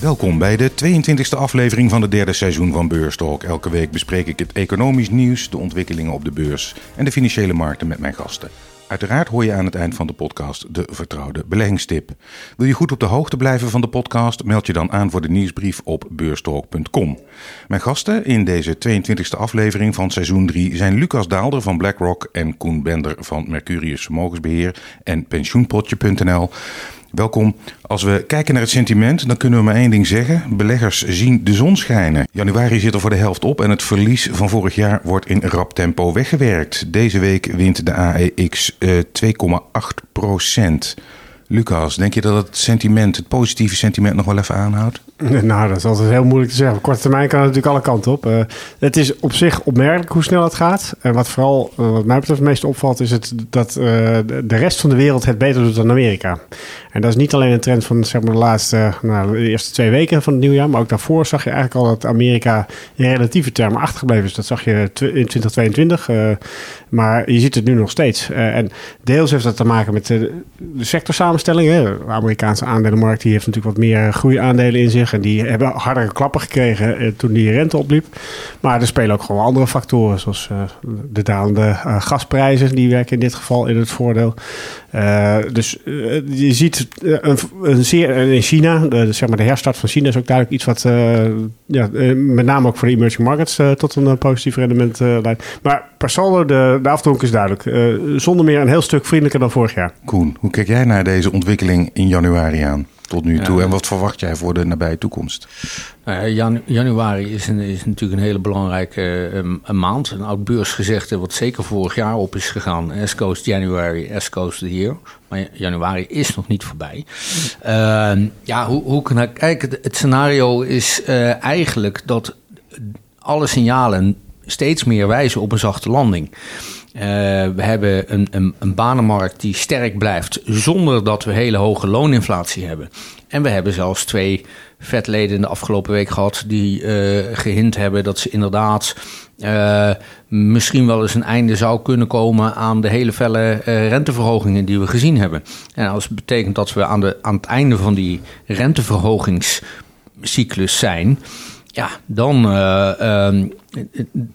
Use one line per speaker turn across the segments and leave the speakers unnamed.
Welkom bij de 22e aflevering van het derde seizoen van Beurstalk. Elke week bespreek ik het economisch nieuws, de ontwikkelingen op de beurs en de financiële markten met mijn gasten. Uiteraard hoor je aan het eind van de podcast de vertrouwde beleggingstip. Wil je goed op de hoogte blijven van de podcast? Meld je dan aan voor de nieuwsbrief op beurstalk.com. Mijn gasten in deze 22e aflevering van seizoen 3 zijn Lucas Daalder van BlackRock en Koen Bender van Mercurius Vermogensbeheer en pensioenpotje.nl. Welkom. Als we kijken naar het sentiment, dan kunnen we maar één ding zeggen. Beleggers zien de zon schijnen. Januari zit er voor de helft op en het verlies van vorig jaar wordt in rap tempo weggewerkt. Deze week wint de AEX uh, 2,8 procent. Lucas, denk je dat het sentiment, het positieve sentiment, nog wel even aanhoudt?
Nou, dat is altijd heel moeilijk te zeggen. Op korte termijn kan het natuurlijk alle kanten op. Uh, het is op zich opmerkelijk hoe snel het gaat. En wat vooral, uh, wat mij betreft, het meest opvalt, is het, dat uh, de rest van de wereld het beter doet dan Amerika. En dat is niet alleen een trend van zeg maar, de laatste, nou, de eerste twee weken van het nieuwjaar, maar ook daarvoor zag je eigenlijk al dat Amerika in relatieve termen achtergebleven is. Dat zag je in 2022, maar je ziet het nu nog steeds. en deels heeft dat te maken met de, de sectorsamenstelling. De Amerikaanse aandelenmarkt die heeft natuurlijk wat meer groeiaandelen in zich. En die hebben hardere klappen gekregen eh, toen die rente opliep. Maar er spelen ook gewoon andere factoren, zoals uh, de dalende gasprijzen. Die werken in dit geval in het voordeel. Uh, dus je ziet een, een zeer, in China, de, zeg maar de herstart van China is ook duidelijk iets wat ja, met name ook voor de emerging markets tot een positief rendement leidt. Maar per saldo, de, de afdronk is duidelijk. zonder meer een heel stuk vriendelijker dan vorig jaar.
Koen, hoe kijk jij naar deze ontwikkeling in januari aan? Tot nu toe? Ja. En wat verwacht jij voor de nabije toekomst?
Jan, januari is, een, is natuurlijk een hele belangrijke een maand. Een oud beursgezegde wat zeker vorig jaar op is gegaan. As goes January, as goes the year. Maar januari is nog niet voorbij. Uh, ja, hoe, hoe kan ik kijken? Het scenario is uh, eigenlijk dat alle signalen steeds meer wijzen op een zachte landing. Uh, we hebben een, een, een, banenmarkt die sterk blijft zonder dat we hele hoge looninflatie hebben. En we hebben zelfs twee vetleden in de afgelopen week gehad die uh, gehint hebben dat ze inderdaad uh, misschien wel eens een einde zou kunnen komen aan de hele felle renteverhogingen die we gezien hebben. En als het betekent dat we aan, de, aan het einde van die renteverhogingscyclus zijn ja, dan, uh, uh,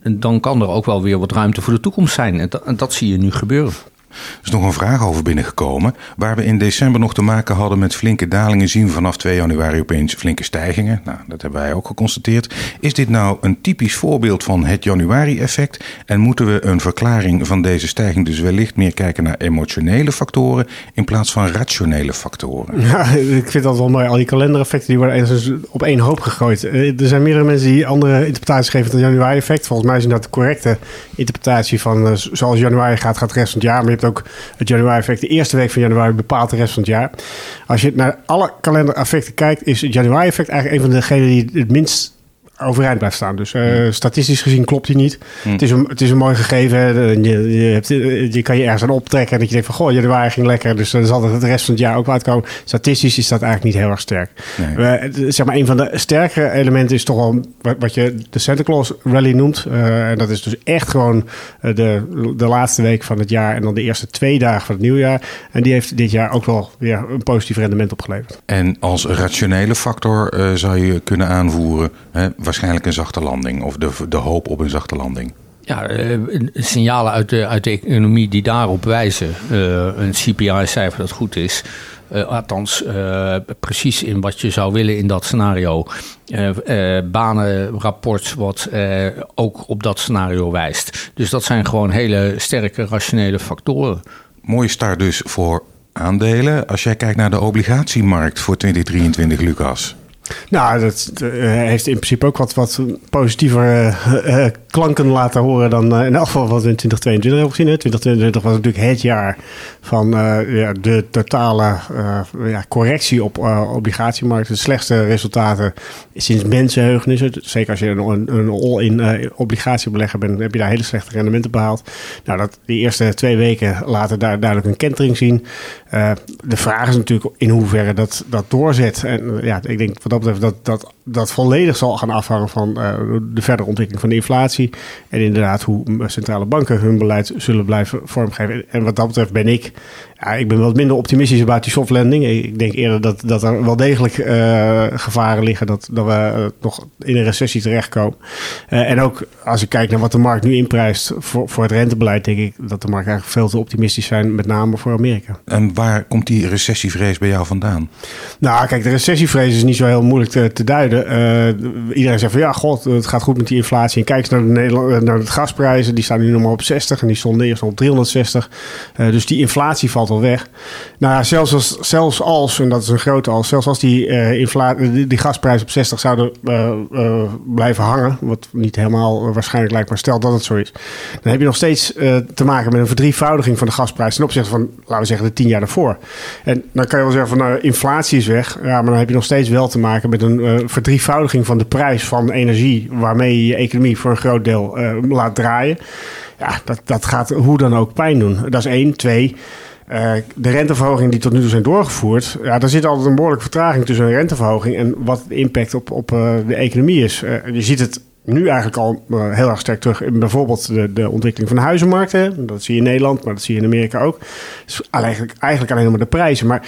dan kan er ook wel weer wat ruimte voor de toekomst zijn. En dat, en dat zie je nu gebeuren.
Er is nog een vraag over binnengekomen. Waar we in december nog te maken hadden met flinke dalingen, zien we vanaf 2 januari opeens flinke stijgingen. Nou, dat hebben wij ook geconstateerd. Is dit nou een typisch voorbeeld van het januari-effect? En moeten we een verklaring van deze stijging dus wellicht meer kijken naar emotionele factoren in plaats van rationele factoren?
Ja, ik vind dat wel mooi. Al die kalendereffecten die worden op één hoop gegooid. Er zijn meerdere mensen die andere interpretaties geven van het januari-effect. Volgens mij is dat de correcte interpretatie van zoals januari gaat, gaat de rest van het jaar. Maar je hebt ook het januari-effect. De eerste week van januari bepaalt de rest van het jaar. Als je naar alle kalendereffecten kijkt, is het januari-effect eigenlijk een van degenen die het minst overeind blijft staan. Dus uh, statistisch gezien klopt hij niet. Mm. Het, is een, het is een mooi gegeven. Je, je, hebt, je kan je ergens aan optrekken en dat je denkt van... goh, januari ging lekker, dus dan zal het de rest van het jaar ook uitkomen. Statistisch is dat eigenlijk niet heel erg sterk. Nee. Uh, zeg maar, een van de sterkere elementen is toch wel wat, wat je de Santa Claus Rally noemt. Uh, en dat is dus echt gewoon de, de laatste week van het jaar... en dan de eerste twee dagen van het nieuwjaar. En die heeft dit jaar ook wel weer een positief rendement opgeleverd.
En als rationele factor zou je kunnen aanvoeren... Hè, waarschijnlijk een zachte landing of de, de hoop op een zachte landing.
Ja, uh, signalen uit de, uit de economie die daarop wijzen. Uh, een CPI-cijfer dat goed is. Uh, althans, precies in wat je zou willen in dat scenario. banenrapport wat ook op dat scenario wijst. Dus dat zijn gewoon hele sterke rationele factoren.
Mooie start dus voor aandelen. Als jij kijkt naar de obligatiemarkt voor 2023, Lucas.
Nou, dat uh, heeft in principe ook wat, wat positiever uh, uh, klanken laten horen dan in elk geval wat in 2022 hebben gezien. Hè. 2022 was natuurlijk het jaar van ja, de totale ja, correctie op obligatiemarkt. De slechtste resultaten sinds mensenheugenis. Zeker als je een, een all-in obligatiebelegger bent, heb je daar hele slechte rendementen behaald. Nou, dat, die eerste twee weken laten daar duidelijk een kentering zien. de vraag is natuurlijk in hoeverre dat, dat doorzet. En ja, ik denk wat dat betreft dat, dat dat volledig zal gaan afhangen van de verdere ontwikkeling van de inflatie. En inderdaad hoe centrale banken hun beleid zullen blijven vormgeven. En wat dat betreft ben ik ja, ik ben wat minder optimistisch over die soft landing. Ik denk eerder dat, dat er wel degelijk uh, gevaren liggen dat, dat we uh, nog in een recessie terechtkomen. Uh, en ook als ik kijk naar wat de markt nu inprijst voor, voor het rentebeleid, denk ik dat de markt eigenlijk veel te optimistisch zijn, met name voor Amerika.
En waar komt die recessievrees bij jou vandaan?
Nou, kijk, de recessievrees is niet zo heel moeilijk te, te duiden. iedereen zegt van ja, god, het gaat goed met die inflatie. En kijk eens naar de, Nederland, naar de gasprijzen, die staan nu nog maar op 60 en die stonden eerst op 360. dus die inflatie valt weg. Nou ja, zelfs als, zelfs als, en dat is een grote als, zelfs als die, uh, inflatie, die, gasprijs op 60 zouden uh, uh, blijven hangen, wat niet helemaal waarschijnlijk lijkt, maar stel dat het zo is, dan heb je nog steeds te maken met een verdrievoudiging van de gasprijs ten opzichte van, laten we zeggen, de tien jaar daarvoor. En dan kan je wel zeggen van, nou, inflatie is weg, ja, maar dan heb je nog steeds wel te maken met een verdrievoudiging van de prijs van energie, waarmee je je economie voor een groot deel laat draaien. Ja, dat, dat gaat hoe dan ook pijn doen. Dat is één. Twee, uh, de renteverhogingen die tot nu toe zijn doorgevoerd, ja, daar zit altijd een behoorlijke vertraging tussen een renteverhoging en wat de impact op, op uh, de economie is. Uh, je ziet het nu eigenlijk al heel erg sterk terug in bijvoorbeeld de, de ontwikkeling van de huizenmarkten. Dat zie je in Nederland, maar dat zie je in Amerika ook. Dus eigenlijk, eigenlijk alleen maar de prijzen. Maar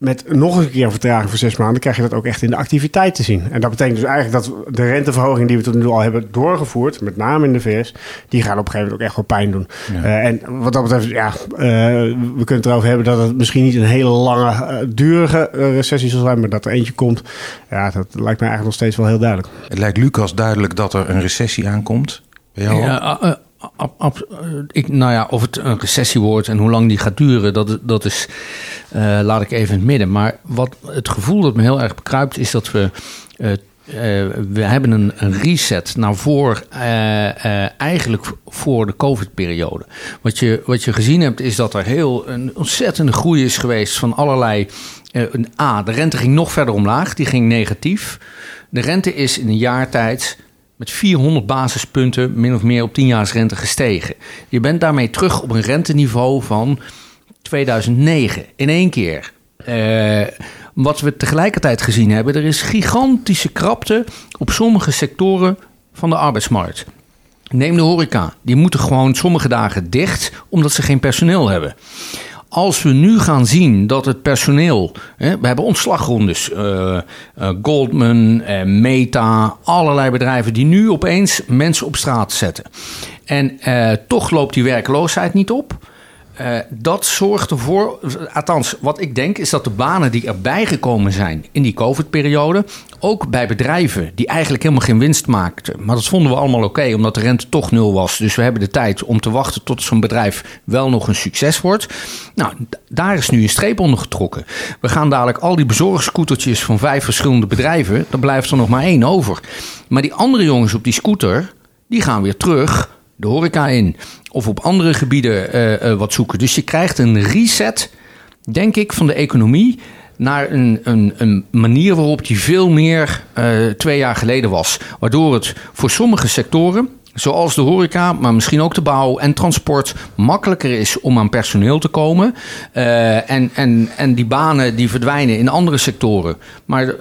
met nog een keer een vertraging van zes maanden krijg je dat ook echt in de activiteit te zien. En dat betekent dus eigenlijk dat de renteverhoging die we tot nu toe al hebben doorgevoerd, met name in de VS, die gaan op een gegeven moment ook echt wel pijn doen. Uh, en wat dat betreft, ja, uh, we kunnen het erover hebben dat het misschien niet een hele lange, uh, durige recessie zal zijn, maar dat er eentje komt, ja, dat lijkt mij eigenlijk nog steeds wel heel duidelijk.
Het lijkt Lucas duidelijk dat er een recessie aankomt. Bij jou ja,
ik, nou ja, of het een recessie wordt en hoe lang die gaat duren, dat, dat is, uh, laat ik even in het midden. Maar wat het gevoel dat me heel erg bekruipt, is dat we. Uh, we hebben een, een, reset naar voor, eigenlijk voor de COVID-periode. Wat je, wat je gezien hebt, is dat er heel een ontzettende groei is geweest van allerlei. A, de rente ging nog verder omlaag, die ging negatief. De rente is in een jaar tijd met 400 basispunten min of meer op 10 rente gestegen. Je bent daarmee terug op een renteniveau van 2009 in één keer. Uh, wat we tegelijkertijd gezien hebben, er is gigantische krapte op sommige sectoren van de arbeidsmarkt. Neem de horeca, die moeten gewoon sommige dagen dicht omdat ze geen personeel hebben. Als we nu gaan zien dat het personeel. Hè, we hebben ontslagrondes. Uh, uh, Goldman, Meta, allerlei bedrijven die nu opeens mensen op straat zetten. En toch loopt die werkloosheid niet op. Uh, dat zorgt ervoor, althans wat ik denk, is dat de banen die erbij gekomen zijn in die COVID-periode, ook bij bedrijven die eigenlijk helemaal geen winst maakten. Maar dat vonden we allemaal oké, omdat de rente toch nul was. Dus we hebben de tijd om te wachten tot zo'n bedrijf wel nog een succes wordt. Nou, daar is nu een streep onder getrokken. We gaan dadelijk al die bezorgscootertjes van vijf verschillende bedrijven, dan blijft er nog maar één over. Maar die andere jongens op die scooter, die gaan weer terug de horeca in of op andere gebieden uh, uh, wat zoeken. Dus je krijgt een reset, denk ik, van de economie naar een, een, een manier waarop die veel meer uh, twee jaar geleden was. Waardoor het voor sommige sectoren, zoals de horeca, maar misschien ook de bouw en transport, makkelijker is om aan personeel te komen. En, en, en die banen die verdwijnen in andere sectoren. Maar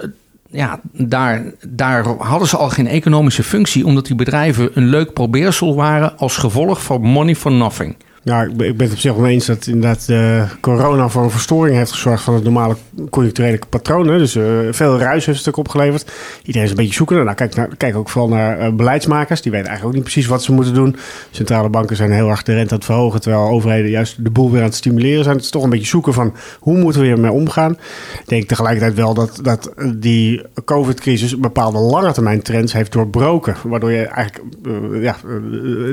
ja, daar, daar hadden ze al geen economische functie, omdat die bedrijven een leuk probeersel waren als gevolg van money for nothing.
Ja, ik ben, het op zich wel eens dat inderdaad uh, corona voor een verstoring heeft gezorgd van het normale conjuncturele patroon. Dus uh, veel ruis heeft het stuk opgeleverd. Iedereen is een beetje zoeken. Nou, kijk, naar, kijk ook vooral naar uh, beleidsmakers. Die weten eigenlijk ook niet precies wat ze moeten doen. Centrale banken zijn heel erg de rente aan het verhogen, terwijl overheden juist de boel weer aan het stimuleren zijn. Het is toch een beetje zoeken van hoe moeten we hiermee omgaan. Ik denk tegelijkertijd wel dat, dat die COVID-crisis bepaalde lange termijn trends heeft doorbroken. Waardoor je eigenlijk ja,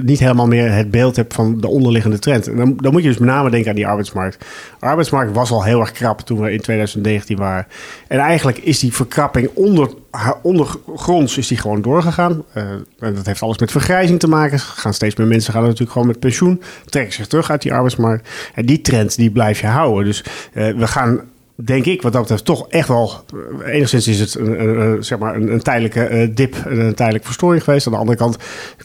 niet helemaal meer het beeld hebt van de onderliggende trend. En dan, dan moet je dus met name denken aan die arbeidsmarkt. De arbeidsmarkt was al heel erg krap toen we in 2019 waren. En eigenlijk is die verkrapping onder, ondergronds is die gewoon doorgegaan. Uh, en dat heeft alles met vergrijzing te maken. Gaan steeds meer mensen gaan natuurlijk gewoon met pensioen. Trekken zich terug uit die arbeidsmarkt. En die trend die blijf je houden. Dus uh, we gaan denk ik wat dat betreft toch echt wel... eh, enigszins is het een, een, een, zeg maar een, tijdelijke eh, dip, en een tijdelijke verstoring geweest. Aan de andere kant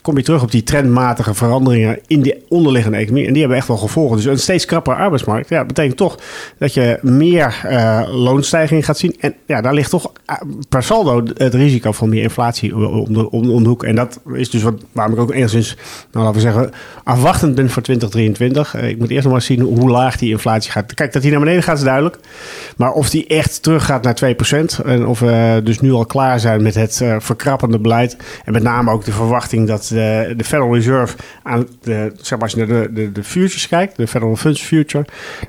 kom je terug op die trendmatige veranderingen in die onderliggende economie. En die hebben echt wel gevolgen. Dus een steeds krappere arbeidsmarkt ja, betekent toch dat je meer eh, loonstijging gaat zien. En ja, daar ligt toch eh, per saldo het risico van meer inflatie om de, de hoek. En dat is dus wat, waarom ik ook enigszins, nou laten we zeggen, afwachtend ben voor 2023. Eh, ik moet eerst nog maar zien hoe laag die inflatie gaat. Kijk, dat die naar beneden gaat is duidelijk. Maar of die echt teruggaat naar 2% en of we dus nu al klaar zijn met het eh, verkrappende beleid. En met name ook de verwachting dat de, de Federal Reserve aan de, zeg maar als je naar de, de, de futures kijkt, de Federal Funds Future,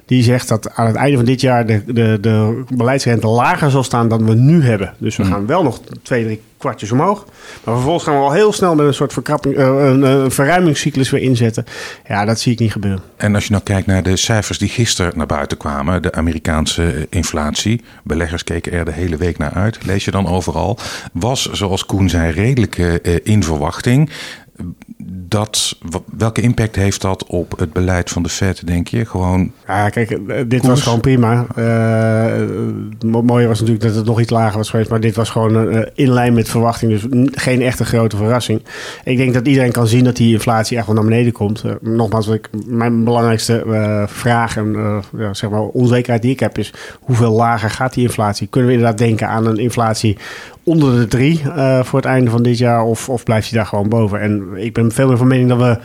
die zegt dat aan het einde van dit jaar de, de, de beleidsrente lager zal staan dan we nu hebben. Dus we gaan wel nog twee, drie kwartjes omhoog. Maar vervolgens gaan we al heel snel met een soort verkrapping, eh, een, een verruimingscyclus weer inzetten. Ja, dat zie ik niet gebeuren.
En als je nou kijkt naar de cijfers die gisteren naar buiten kwamen, de Amerikaanse eh, inflatie, beleggers keken er de hele week naar uit, lees je dan overal, was zoals Koen zei redelijk eh, in verwachting. Dat, welke impact heeft dat op het beleid van de Fed, denk je? Gewoon,
Ja, kijk, eh, dit
Koers.
was gewoon prima. Eh, het mo- mooie was natuurlijk dat het nog iets lager was geweest. Maar dit was gewoon eh, in lijn met verwachting. Dus geen echte grote verrassing. Ik denk dat iedereen kan zien dat die inflatie echt wel naar beneden komt. Nogmaals, wat ik, mijn belangrijkste vraag en ja, zeg maar onzekerheid die ik heb is... hoeveel lager gaat die inflatie? Kunnen we inderdaad denken aan een inflatie onder de drie eh, voor het einde van dit jaar? Of, of blijft die daar gewoon boven? En ik ben veel meer van mening dat we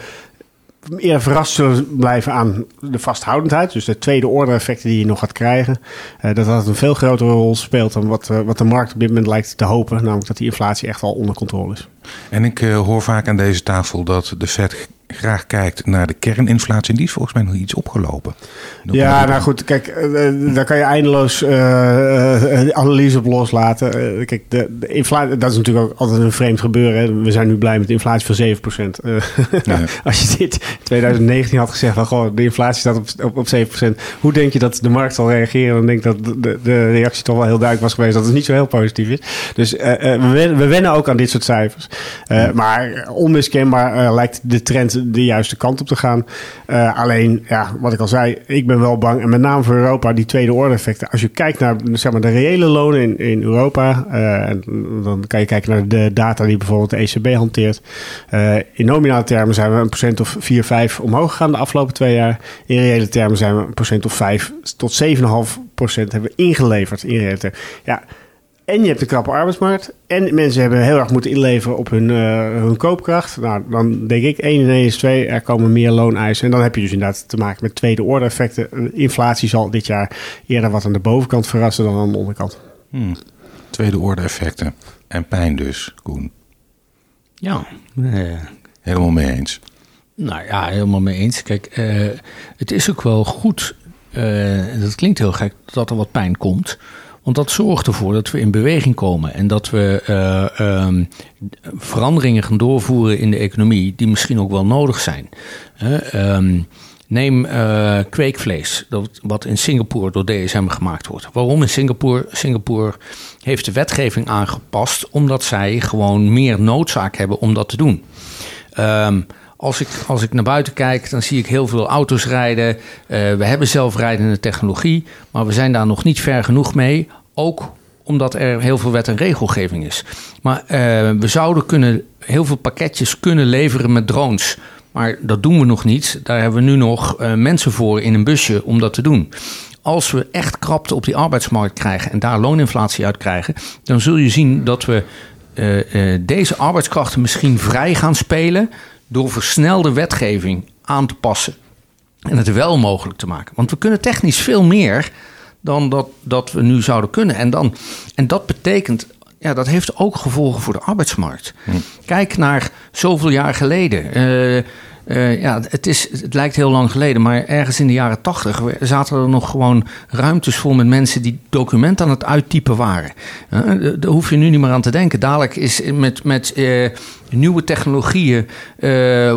eerder verrast zullen blijven aan de vasthoudendheid. Dus de tweede orde effecten die je nog gaat krijgen. eh, dat dat een veel grotere rol speelt dan wat, eh, wat de markt op dit moment lijkt te hopen. Namelijk dat die inflatie echt al onder controle is.
en ik hoor vaak aan deze tafel dat de Fed graag kijkt naar de kerninflatie. Die is volgens mij nog iets opgelopen.
Ja, nou goed, kijk, eh, eh, daar kan je eindeloos eh, analyse op loslaten. Kijk, de, de inflatie, dat is natuurlijk ook altijd een vreemd gebeuren. Hè. We zijn nu blij met de inflatie van 7%. Eh,
Ja.
Als je dit in 2019 had gezegd, van, goh, de inflatie staat op, op, op 7%. Hoe denk je dat de markt zal reageren? Dan denk ik dat de, de reactie toch wel heel duidelijk was geweest dat het niet zo heel positief is. Dus we, wennen, we wennen ook aan dit soort cijfers. Maar onmiskenbaar lijkt de trend de juiste kant op te gaan. Eh, alleen, ja, wat ik al zei, ik ben wel bang. En met name voor Europa, die tweede orde effecten. Als je kijkt naar zeg maar, de reële lonen in, in Europa, eh, en dan kan je kijken naar de data die bijvoorbeeld de ECB hanteert. Eh, in nominale termen zijn we een procent of 4, 5 omhoog gegaan de afgelopen twee jaar. In reële termen zijn we een procent of 5 tot 7,5 procent hebben we ingeleverd in reële termen. Ja, en je hebt een krappe arbeidsmarkt. En mensen hebben heel erg moeten inleveren op hun, eh, hun koopkracht. Nou, dan denk ik 1 en 1 is 2. Er komen meer looneisen. En dan heb je dus inderdaad te maken met tweede orde effecten. Inflatie zal dit jaar eerder wat aan de bovenkant verrassen dan aan de onderkant.
Hmm. Tweede orde effecten. En pijn dus, Koen.
Ja, eh,
Helemaal mee eens.
Nou ja, helemaal mee eens. Kijk, eh, het is ook wel goed, eh, en dat klinkt heel gek, dat er wat pijn komt. Want dat zorgt ervoor dat we in beweging komen en dat we eh, ehm, veranderingen gaan doorvoeren in de economie die misschien ook wel nodig zijn. Ehm, neem eh, kweekvlees, dat, wat in Singapore door DSM gemaakt wordt. Waarom in Singapore? Singapore heeft de wetgeving aangepast omdat zij gewoon meer noodzaak hebben om dat te doen. Ehm, als ik, als ik naar buiten kijk, dan zie ik heel veel auto's rijden. Eh, we hebben zelfrijdende technologie, maar we zijn daar nog niet ver genoeg mee. Ook omdat er heel veel wet en regelgeving is. Maar eh, we zouden kunnen, heel veel pakketjes kunnen leveren met drones. Maar dat doen we nog niet. Daar hebben we nu nog eh, mensen voor in een busje om dat te doen. Als we echt krapte op die arbeidsmarkt krijgen en daar looninflatie uit krijgen, dan zul je zien dat we deze arbeidskrachten misschien vrij gaan spelen door versnelde wetgeving aan te passen en het wel mogelijk te maken. Want we kunnen technisch veel meer dan dat, dat we nu zouden kunnen. En, dan, en dat betekent, ja, dat heeft ook gevolgen voor de arbeidsmarkt. Kijk naar zoveel jaar geleden. Eh, eh, ja, het, is, het lijkt heel lang geleden, maar ergens in de jaren tachtig zaten er nog gewoon ruimtes vol met mensen die documenten aan het uittypen waren. Eh, daar hoef je nu niet meer aan te denken. Dadelijk is met, met nieuwe technologieën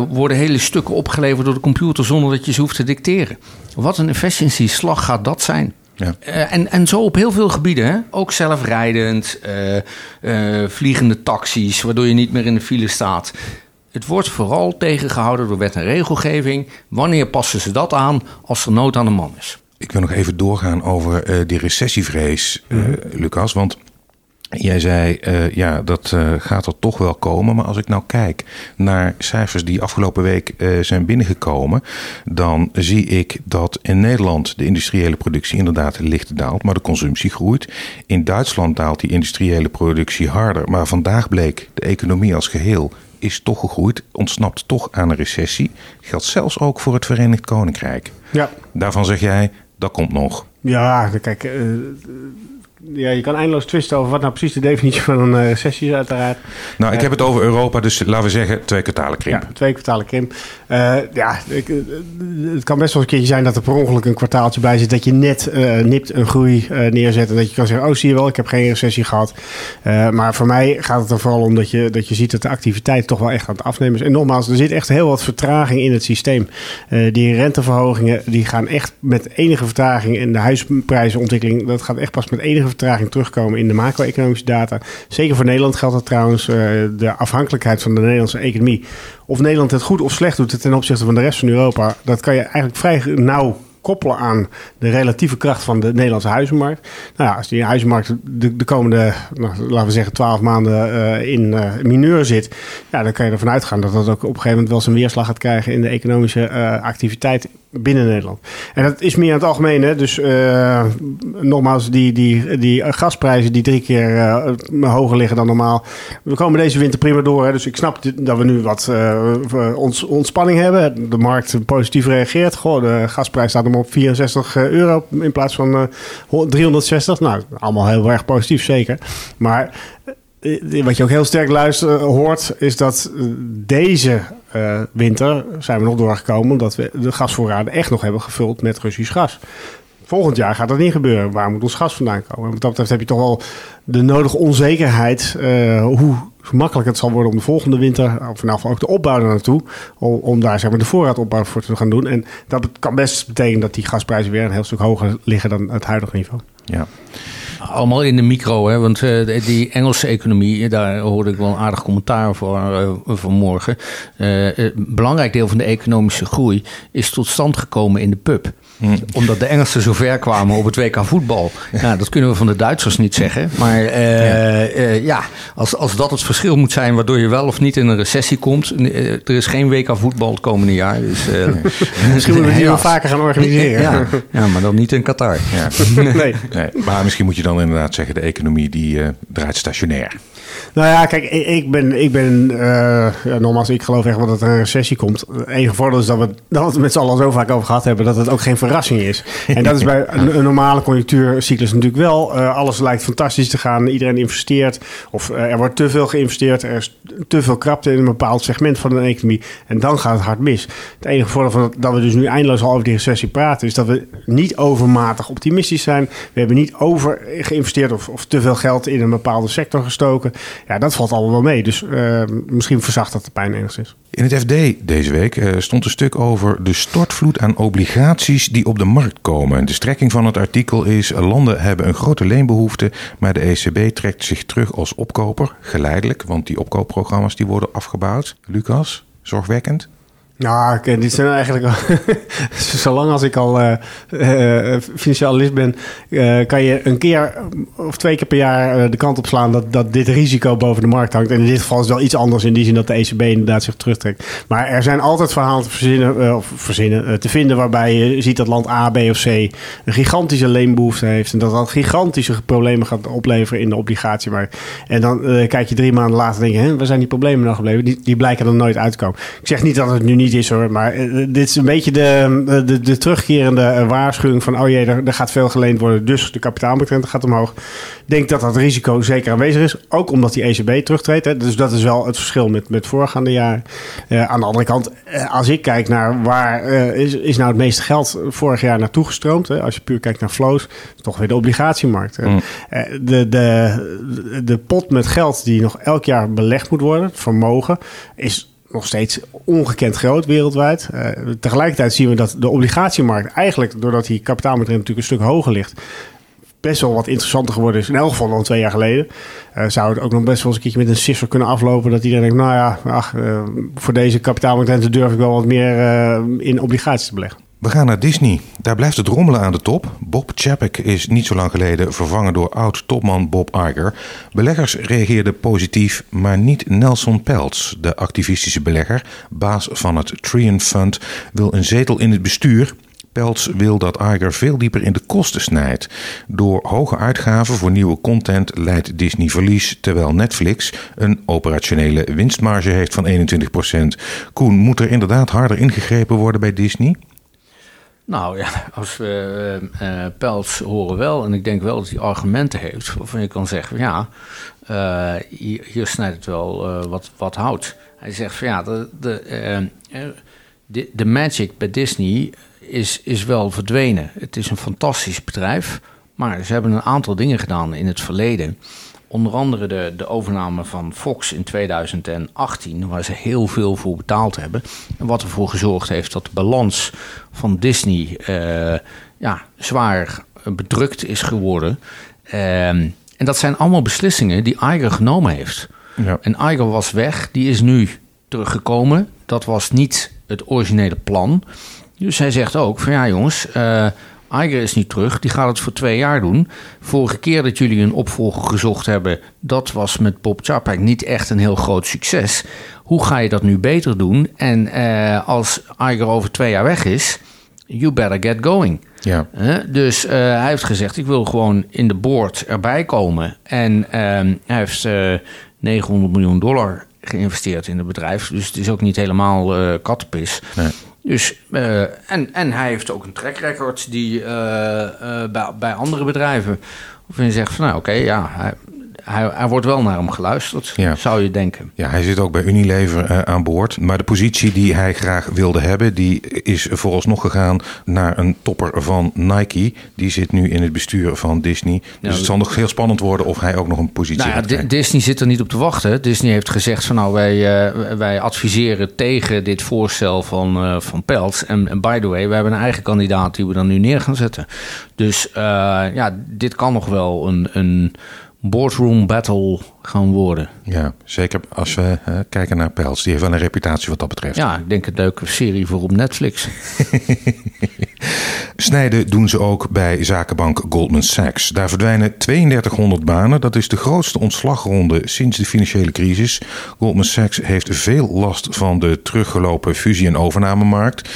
worden hele stukken opgeleverd door de computer zonder dat je ze hoeft te dicteren. Wat een efficiency-slag gaat dat zijn.
Ja.
Uh, en, en zo op heel veel gebieden. Hè? Ook zelfrijdend, uh, uh, vliegende taxis, waardoor je niet meer in de file staat. Het wordt vooral tegengehouden door wet en regelgeving. Wanneer passen ze dat aan als er nood aan de man is?
Ik wil nog even doorgaan over uh, die recessievrees, uh, Lucas. Want Jij zei, uh, ja, dat gaat er toch wel komen. Maar als ik nou kijk naar cijfers die afgelopen week zijn binnengekomen, dan zie ik dat in Nederland de industriële productie inderdaad licht daalt, maar de consumptie groeit. In Duitsland daalt die industriële productie harder. Maar vandaag bleek de economie als geheel is toch gegroeid, ontsnapt toch aan een recessie. Geldt zelfs ook voor het Verenigd Koninkrijk.
Ja.
Daarvan zeg jij, dat komt nog.
Ja, kijk, ja, je kan eindeloos twisten over wat nou precies de definitie van een uh, recessie is, uiteraard.
Nou, ik heb het over Europa, dus laten we zeggen twee kwartalen krimp.
Ja, twee kwartalen krimp. Uh, ja, ik, het kan best wel een keertje zijn dat er per ongeluk een kwartaaltje bij zit. Dat je net nipt een groei neerzet. En dat je kan zeggen, oh zie je wel, ik heb geen recessie gehad. maar voor mij gaat het er vooral om dat je, dat je ziet dat de activiteit toch wel echt aan het afnemen is. En nogmaals, er zit echt heel wat vertraging in het systeem. die renteverhogingen, die gaan echt met enige vertraging. En de huisprijzenontwikkeling, dat gaat echt pas met enige vertraging terugkomen in de macro-economische data. Zeker voor Nederland geldt dat trouwens. Uh, de afhankelijkheid van de Nederlandse economie. Of Nederland het goed of slecht doet ten opzichte van de rest van Europa. Dat kan je eigenlijk vrij nauw koppelen aan de relatieve kracht van de Nederlandse huizenmarkt. Nou ja, als die huizenmarkt de, de komende, nou, laten we zeggen, twaalf maanden uh, in uh, mineur zit, ja, dan kan je ervan uitgaan dat dat ook op een gegeven moment wel zijn weerslag gaat krijgen in de economische activiteit binnen Nederland. En dat is meer in het algemeen. Hè? Dus uh, nogmaals, die, die, die gasprijzen die drie keer uh, hoger liggen dan normaal. We komen deze winter prima door. Hè? Dus ik snap dat we nu wat uh, ons, ontspanning hebben. De markt positief reageert. Goh, de gasprijs staat hem op 64 euro in plaats van 360. Nou, allemaal heel erg positief zeker. Maar wat je ook heel sterk luister, hoort, is dat deze winter zijn we nog doorgekomen omdat we de gasvoorraden echt nog hebben gevuld met Russisch gas. Volgend jaar gaat dat niet gebeuren. Waar moet ons gas vandaan komen? En wat dat betreft heb je toch wel de nodige onzekerheid. Hoe makkelijk het zal worden om de volgende winter, of vanaf ook de opbouw naartoe, om, om daar zeg maar, de voorraadopbouw voor te gaan doen. En dat kan best betekenen dat die gasprijzen weer een heel stuk hoger liggen dan het huidige niveau.
Ja.
Allemaal in de micro, hè? want uh, die Engelse economie, daar hoorde ik wel een aardig commentaar voor uh, vanmorgen. Uh, een belangrijk deel van de economische groei is tot stand gekomen in de pub. Hmm. Omdat de Engelsen zo ver kwamen op het WK voetbal. Nou, dat kunnen we van de Duitsers niet zeggen. Maar ja, ja als, als dat het verschil moet zijn waardoor je wel of niet in een recessie komt. er is geen WK voetbal het komende jaar. Dus,
misschien moeten we die wel vaker gaan organiseren.
Ja, ja, maar dan niet in Qatar.
Ja. nee. nee. Maar misschien moet je dan dan inderdaad zeggen, de economie die uh, draait stationair.
Nou ja, kijk, ik ben, ik ben uh, nogmaals, ik geloof echt wel dat er een recessie komt. Het enige voordeel is dat we, dat we het met z'n allen zo vaak over gehad hebben, dat het ook geen verrassing is. En dat is bij een, een normale conjunctuurcyclus natuurlijk wel. Uh, alles lijkt fantastisch te gaan, iedereen investeert. Of uh, er wordt te veel geïnvesteerd, er is te veel krapte in een bepaald segment van de economie. En dan gaat het hard mis. Het enige voordeel van dat we dus nu eindeloos al over die recessie praten, is dat we niet overmatig optimistisch zijn. We hebben niet over geïnvesteerd of, of te veel geld in een bepaalde sector gestoken. Ja, dat valt allemaal wel mee. Dus uh, misschien verzacht dat de pijn enigszins.
In het FD deze week uh, stond een stuk over de stortvloed aan obligaties die op de markt komen. De strekking van het artikel is: landen hebben een grote leenbehoefte, maar de ECB trekt zich terug als opkoper, geleidelijk, want die opkoopprogramma's die worden afgebouwd. Lucas, zorgwekkend?
Nou, okay, dit zijn eigenlijk zolang als ik al uh, uh, ben, kan je een keer of twee keer per jaar de kant op slaan dat, dat dit risico boven de markt hangt. En in dit geval is het wel iets anders in die zin dat de ECB inderdaad zich terugtrekt. Maar er zijn altijd verhalen te verzinnen, of verzinnen te vinden waarbij je ziet dat land A, B of C een gigantische leenbehoefte heeft. En dat dat gigantische problemen gaat opleveren in de obligatiemarkt. En dan kijk je drie maanden later en denk je, waar zijn die problemen nou gebleven? Die, die blijken er nooit uit te komen. Ik zeg niet dat het nu niet is hoor. Maar uh, dit is een beetje de, de, de terugkerende uh, waarschuwing van... oh jee, er, er, gaat veel geleend worden, dus de kapitaalmarktrente gaat omhoog. Ik denk dat dat risico zeker aanwezig is. Ook omdat die ECB terugtreedt. Hè. Dus dat is wel het verschil met, met voorgaande jaren. Uh, aan de andere kant, als ik kijk naar waar is, is nou het meeste geld vorig jaar naartoe gestroomd... Hè. als je puur kijkt naar flows, is toch weer de obligatiemarkt. Mm. de, de, de pot met geld die nog elk jaar belegd moet worden, het vermogen... is nog steeds ongekend groot wereldwijd. Uh, tegelijkertijd zien we dat de obligatiemarkt eigenlijk, doordat die kapitaalmarkt natuurlijk een stuk hoger ligt, best wel wat interessanter geworden is. In elk geval dan twee jaar geleden. Uh, zou het ook nog best wel eens een keertje met een sisser kunnen aflopen. Dat iedereen denkt, nou ja, ach, uh, voor deze kapitaalmarkt durf ik wel wat meer in obligaties te beleggen.
We gaan naar Disney. Daar blijft het rommelen aan de top. Bob Chapek is niet zo lang geleden vervangen door oud-topman Bob Iger. Beleggers reageerden positief, maar niet Nelson Peltz, de activistische belegger, baas van het Trian Fund, wil een zetel in het bestuur. Peltz wil dat Iger veel dieper in de kosten snijdt. Door hoge uitgaven voor nieuwe content leidt Disney verlies, terwijl Netflix een operationele winstmarge heeft van 21%. Koen, moet er inderdaad harder ingegrepen worden bij Disney?
Nou ja, als we uh, Pels horen wel, en ik denk wel dat hij argumenten heeft, waarvan je kan zeggen, ja, uh, hier, snijdt het wel wat, wat hout. Hij zegt van ja, de, de, de, de magic bij Disney is, is wel verdwenen. Het is een fantastisch bedrijf, maar ze hebben een aantal dingen gedaan in het verleden Onder andere de, de overname van Fox in 2018, waar ze heel veel voor betaald hebben. En wat ervoor gezorgd heeft dat de balans van Disney uh, ja, zwaar bedrukt is geworden. Ehm, en dat zijn allemaal beslissingen die Iger genomen heeft. Ja. En Iger was weg, die is nu teruggekomen. Dat was niet het originele plan. Dus hij zegt ook van ja jongens, uh, Iger is niet terug, die gaat het voor twee jaar doen. Vorige keer dat jullie een opvolger gezocht hebben, dat was met Bob Chapek niet echt een heel groot succes. Hoe ga je dat nu beter doen? En uh, als Iger over twee jaar weg is, you better get going. Ja. Uh, dus uh, hij heeft gezegd, ik wil gewoon in de board erbij komen. En hij heeft 900 miljoen dollar geïnvesteerd in het bedrijf. Dus het is ook niet helemaal kattenpis. Nee. Dus, uh, en, en hij heeft ook een track record die uh, uh, bij, bij andere bedrijven. Of je zegt van nou oké, ja, hij, hij, hij, wordt wel naar hem geluisterd, ja. zou je denken.
Ja, hij zit ook bij Unilever uh, aan boord. Maar de positie die hij graag wilde hebben, die is vooralsnog gegaan naar een topper van Nike. Die zit nu in het bestuur van Disney. Dus het zal nog heel spannend worden of hij ook nog een positie
nou ja, Disney zit er niet op te wachten. Disney heeft gezegd van nou, wij, uh, wij adviseren tegen dit voorstel van, uh, van Pelt. En, en, by the way, we hebben een eigen kandidaat die we dan nu neer gaan zetten. Dus ja, dit kan nog wel een... een boardroom battle gaan worden.
Ja, zeker als we uh, kijken naar Pels. Die heeft wel een reputatie wat dat betreft.
Ja, ik denk een leuke serie voor op Netflix.
Snijden doen ze ook bij zakenbank Goldman Sachs. Daar verdwijnen 3200 banen. Dat is de grootste ontslagronde sinds de financiële crisis. Goldman Sachs heeft veel last van de teruggelopen fusie- en overnamemarkt.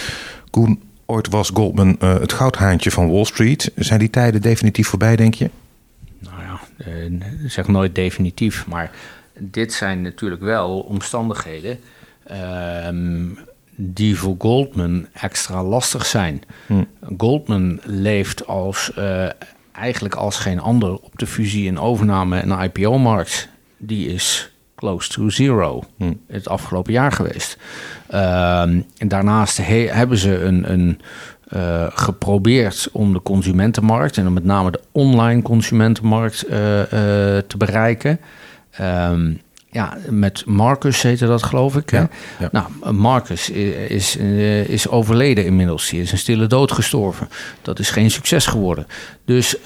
Koen, ooit was Goldman uh, het goudhaantje van Wall Street. Zijn die tijden definitief voorbij, denk je?
Uh, zeg nooit definitief, maar dit zijn natuurlijk wel omstandigheden uh, die voor Goldman extra lastig zijn. Hm. Goldman leeft als, uh, eigenlijk als geen ander op de fusie- en overname- en IPO-markt. Die is close to zero hm. het afgelopen jaar geweest. Uh, en daarnaast hebben ze een, een uh, geprobeerd om de consumentenmarkt, en dan met name de online consumentenmarkt, uh, uh, te bereiken. Um, ja, met Marcus heette dat, geloof ik. Ja, ja. Nou, Marcus is, is overleden inmiddels. Hij is een stille dood gestorven. Dat is geen succes geworden. Dus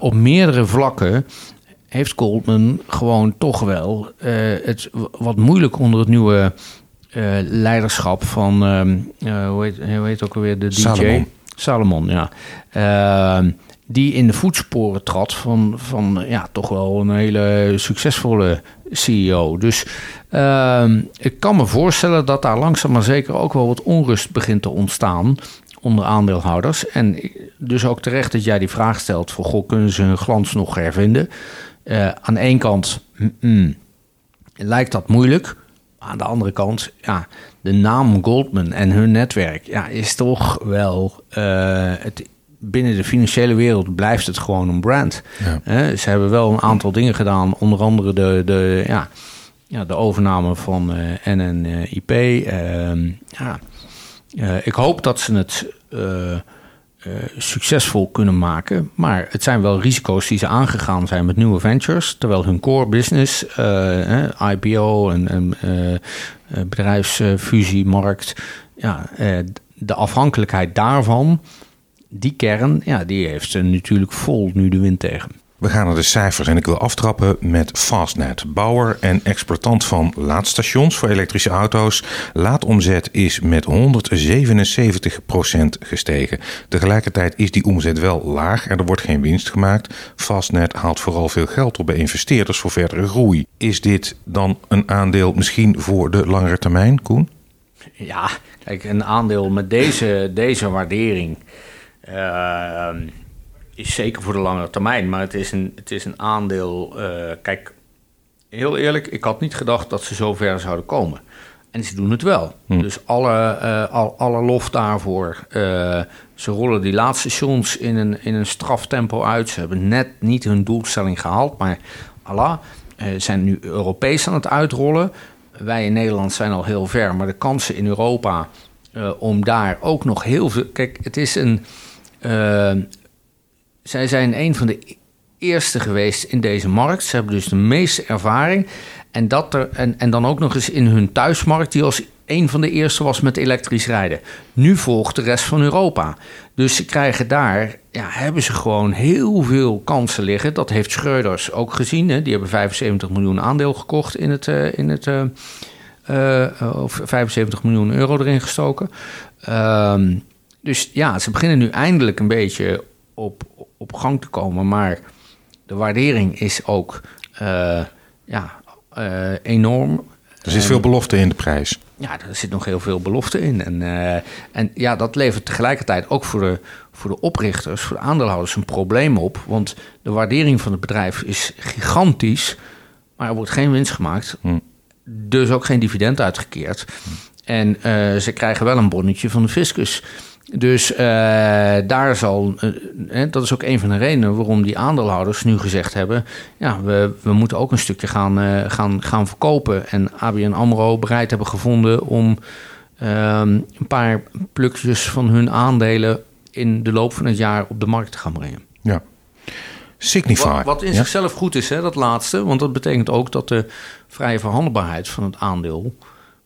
op meerdere vlakken heeft Goldman gewoon toch wel het wat moeilijk onder het nieuwe uh, leiderschap van, uh, hoe, heet, hoe heet ook alweer de DJ?
Salomon.
Salomon, ja. Uh, die in de voetsporen trad van, van ja, toch wel een hele succesvolle CEO. Dus ehm, ik kan me voorstellen dat daar langzaam maar zeker ook wel wat onrust begint te ontstaan onder aandeelhouders. En dus ook terecht dat jij die vraag stelt: voor goh, kunnen ze hun glans nog hervinden? Uh, aan de ene kant mm, mm, lijkt dat moeilijk. Aan de andere kant, ja, de naam Goldman en hun netwerk ja, is toch wel. Uh, het, binnen de financiële wereld blijft het gewoon een brand. Ja. ze hebben wel een aantal dingen gedaan, onder andere de, de, ja, ja, de overname van uh, NNIP. Uh, ehm, ja. Uh, ik hoop dat ze het uh, succesvol kunnen maken. Maar het zijn wel risico's die ze aangegaan zijn met nieuwe ventures. Terwijl hun core business, uh, eh, IPO en, en bedrijfsfusiemarkt, ja, de afhankelijkheid daarvan, die kern, ja, die heeft ze natuurlijk vol nu de wind tegen.
We gaan naar de cijfers en ik wil aftrappen met Fastnet. Bouwer en exploitant van laadstations voor elektrische auto's. Laadomzet is met 177% gestegen. Tegelijkertijd is die omzet wel laag en er wordt geen winst gemaakt. Fastnet haalt vooral veel geld op bij investeerders voor verdere groei. Is dit dan een aandeel misschien voor de langere termijn, Koen?
Ja, kijk, een aandeel met deze, deze waardering uh, is zeker voor de langere termijn. Maar het is een, het is een aandeel. Uh, kijk, heel eerlijk, ik had niet gedacht dat ze zo ver zouden komen. En ze doen het wel. Hm. Dus alle, uh, al, alle lof daarvoor. Uh, ze rollen die laatste stations in een, in een straftempo uit. Ze hebben net niet hun doelstelling gehaald. Maar Allah, zijn nu Europees aan het uitrollen. Wij in Nederland zijn al heel ver. Maar de kansen in Europa om daar ook nog heel veel. Kijk, het is een. Uh, zij zijn een van de eerste geweest in deze markt. Ze hebben dus de meeste ervaring. En, dat er, en, en dan ook nog eens in hun thuismarkt, die als een van de eerste was met elektrisch rijden. Nu volgt de rest van Europa. Dus ze krijgen daar, ja, hebben ze gewoon heel veel kansen liggen. Dat heeft Schreuders ook gezien. Hè. Die hebben 75 miljoen aandeel gekocht in het. Uh, in het uh, uh, of 75 miljoen euro erin gestoken. Ehm, dus ja, ze beginnen nu eindelijk een beetje op, op gang te komen. Maar de waardering is ook uh, ja, uh, enorm.
Er zit veel belofte in de prijs.
Ja, er zit nog heel veel belofte in. En, uh, en ja, dat levert tegelijkertijd ook voor de, voor de oprichters, voor de aandeelhouders, een probleem op. Want de waardering van het bedrijf is gigantisch, maar er wordt geen winst gemaakt. Hm. Dus ook geen dividend uitgekeerd. Hm. En ze krijgen wel een bonnetje van de fiscus. Dus uh, daar zal, uh, dat is ook een van de redenen waarom die aandeelhouders nu gezegd hebben: ja, we, we moeten ook een stukje gaan, uh, gaan, gaan verkopen. En ABN Amro bereid hebben gevonden om ehm, een paar plukjes van hun aandelen in de loop van het jaar op de markt te gaan brengen.
Ja. Signify.
Wat, wat in zichzelf goed is, hè, dat laatste, want dat betekent ook dat de vrije verhandelbaarheid van het aandeel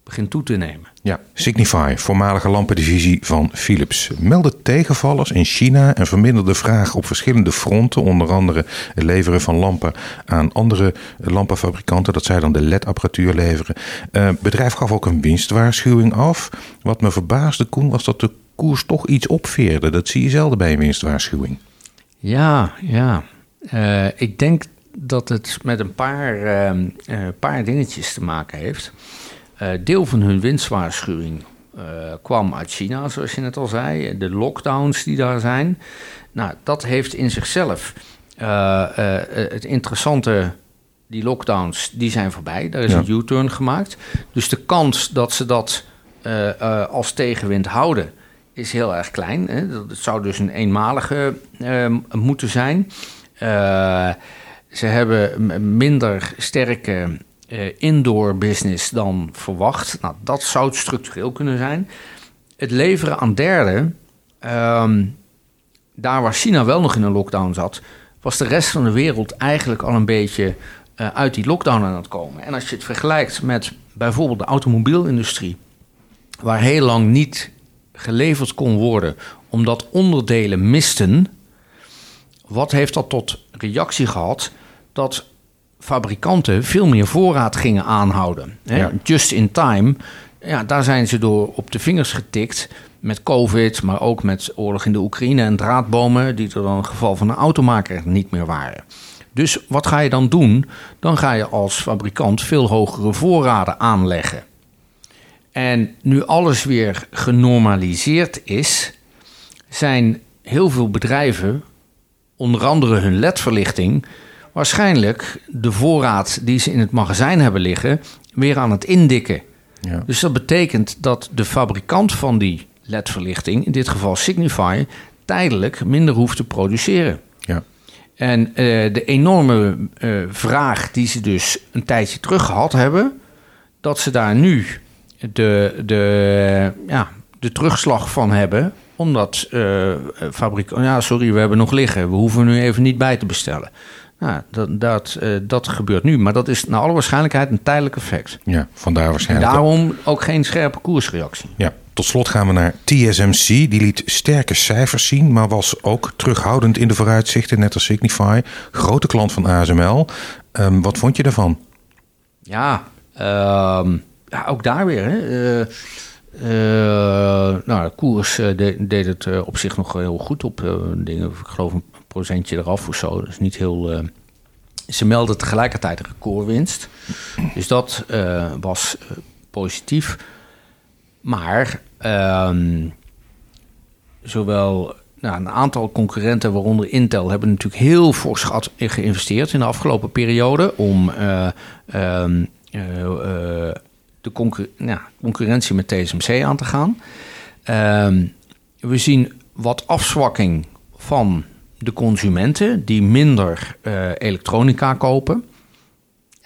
begint toe te nemen.
Ja, Signify, voormalige lampendivisie van Philips, meldde tegenvallers in China en verminderde vraag op verschillende fronten, onder andere het leveren van lampen aan andere lampenfabrikanten, dat zij dan de LED-apparatuur leveren. Uh, het bedrijf gaf ook een winstwaarschuwing af. Wat me verbaasde, Koen, was dat de koers toch iets opveerde. Dat zie je zelden bij een winstwaarschuwing.
Ja, ja. Uh, ik denk dat het met een paar, uh, paar dingetjes te maken heeft. Uh, deel van hun winstwaarschuwing uh, kwam uit China, zoals je net al zei. De lockdowns die daar zijn. Nou, dat heeft in zichzelf uh, het interessante. Die lockdowns die zijn voorbij. Daar is ja. een U-turn gemaakt. Dus de kans dat ze dat als tegenwind houden is heel erg klein. Hè? Dat zou dus een eenmalige moeten zijn. ze hebben minder sterke indoor business dan verwacht. Nou, dat zou het structureel kunnen zijn. Het leveren aan derden, um, daar waar China wel nog in een lockdown zat, was de rest van de wereld eigenlijk al een beetje uh, uit die lockdown aan het komen. En als je het vergelijkt met bijvoorbeeld de automobielindustrie, waar heel lang niet geleverd kon worden omdat onderdelen misten, wat heeft dat tot reactie gehad? Dat fabrikanten veel meer voorraad gingen aanhouden. Hè? Just in time, ja, daar zijn ze door op de vingers getikt met COVID, maar ook met oorlog in de Oekraïne en draadbomen, die er dan een geval van een automaker niet meer waren. Dus wat ga je dan doen? Dan ga je als fabrikant veel hogere voorraden aanleggen. En nu alles weer genormaliseerd is, zijn heel veel bedrijven, onder andere hun ledverlichting, waarschijnlijk de voorraad die ze in het magazijn hebben liggen weer aan het indikken. Ja. Dus dat betekent dat de fabrikant van die ledverlichting, in dit geval Signify, tijdelijk minder hoeft te produceren.
Ja.
En uh, de enorme uh, vraag die ze dus een tijdje terug gehad hebben, dat ze daar nu de, de, ja, de terugslag van hebben omdat uh, fabriek, ja, sorry, we hebben nog liggen. We hoeven nu even niet bij te bestellen. Nou, dat, dat, uh, dat gebeurt nu. Maar dat is naar alle waarschijnlijkheid een tijdelijk effect.
Ja, vandaar waarschijnlijk.
En daarom ook geen scherpe koersreactie.
Ja. Tot slot gaan we naar TSMC. Die liet sterke cijfers zien, maar was ook terughoudend in de vooruitzichten, net als Signify. Grote klant van ASML. Ehm, wat vond je daarvan?
Ja, ehm, ja ook daar weer. Hè. Uh, nou, de koers deed het op zich nog heel goed op dingen. Ik geloof een procentje eraf of zo. Is niet heel ze melden tegelijkertijd een recordwinst. Dus dat uh, was uh, positief. Maar uh, zowel nou, een aantal concurrenten, waaronder Intel, hebben natuurlijk heel fors geïnvesteerd in de afgelopen periode om uh, de nou, concurrentie met TSMC aan te gaan. Ehm, we zien wat afzwakking van de consumenten die minder uh, elektronica kopen.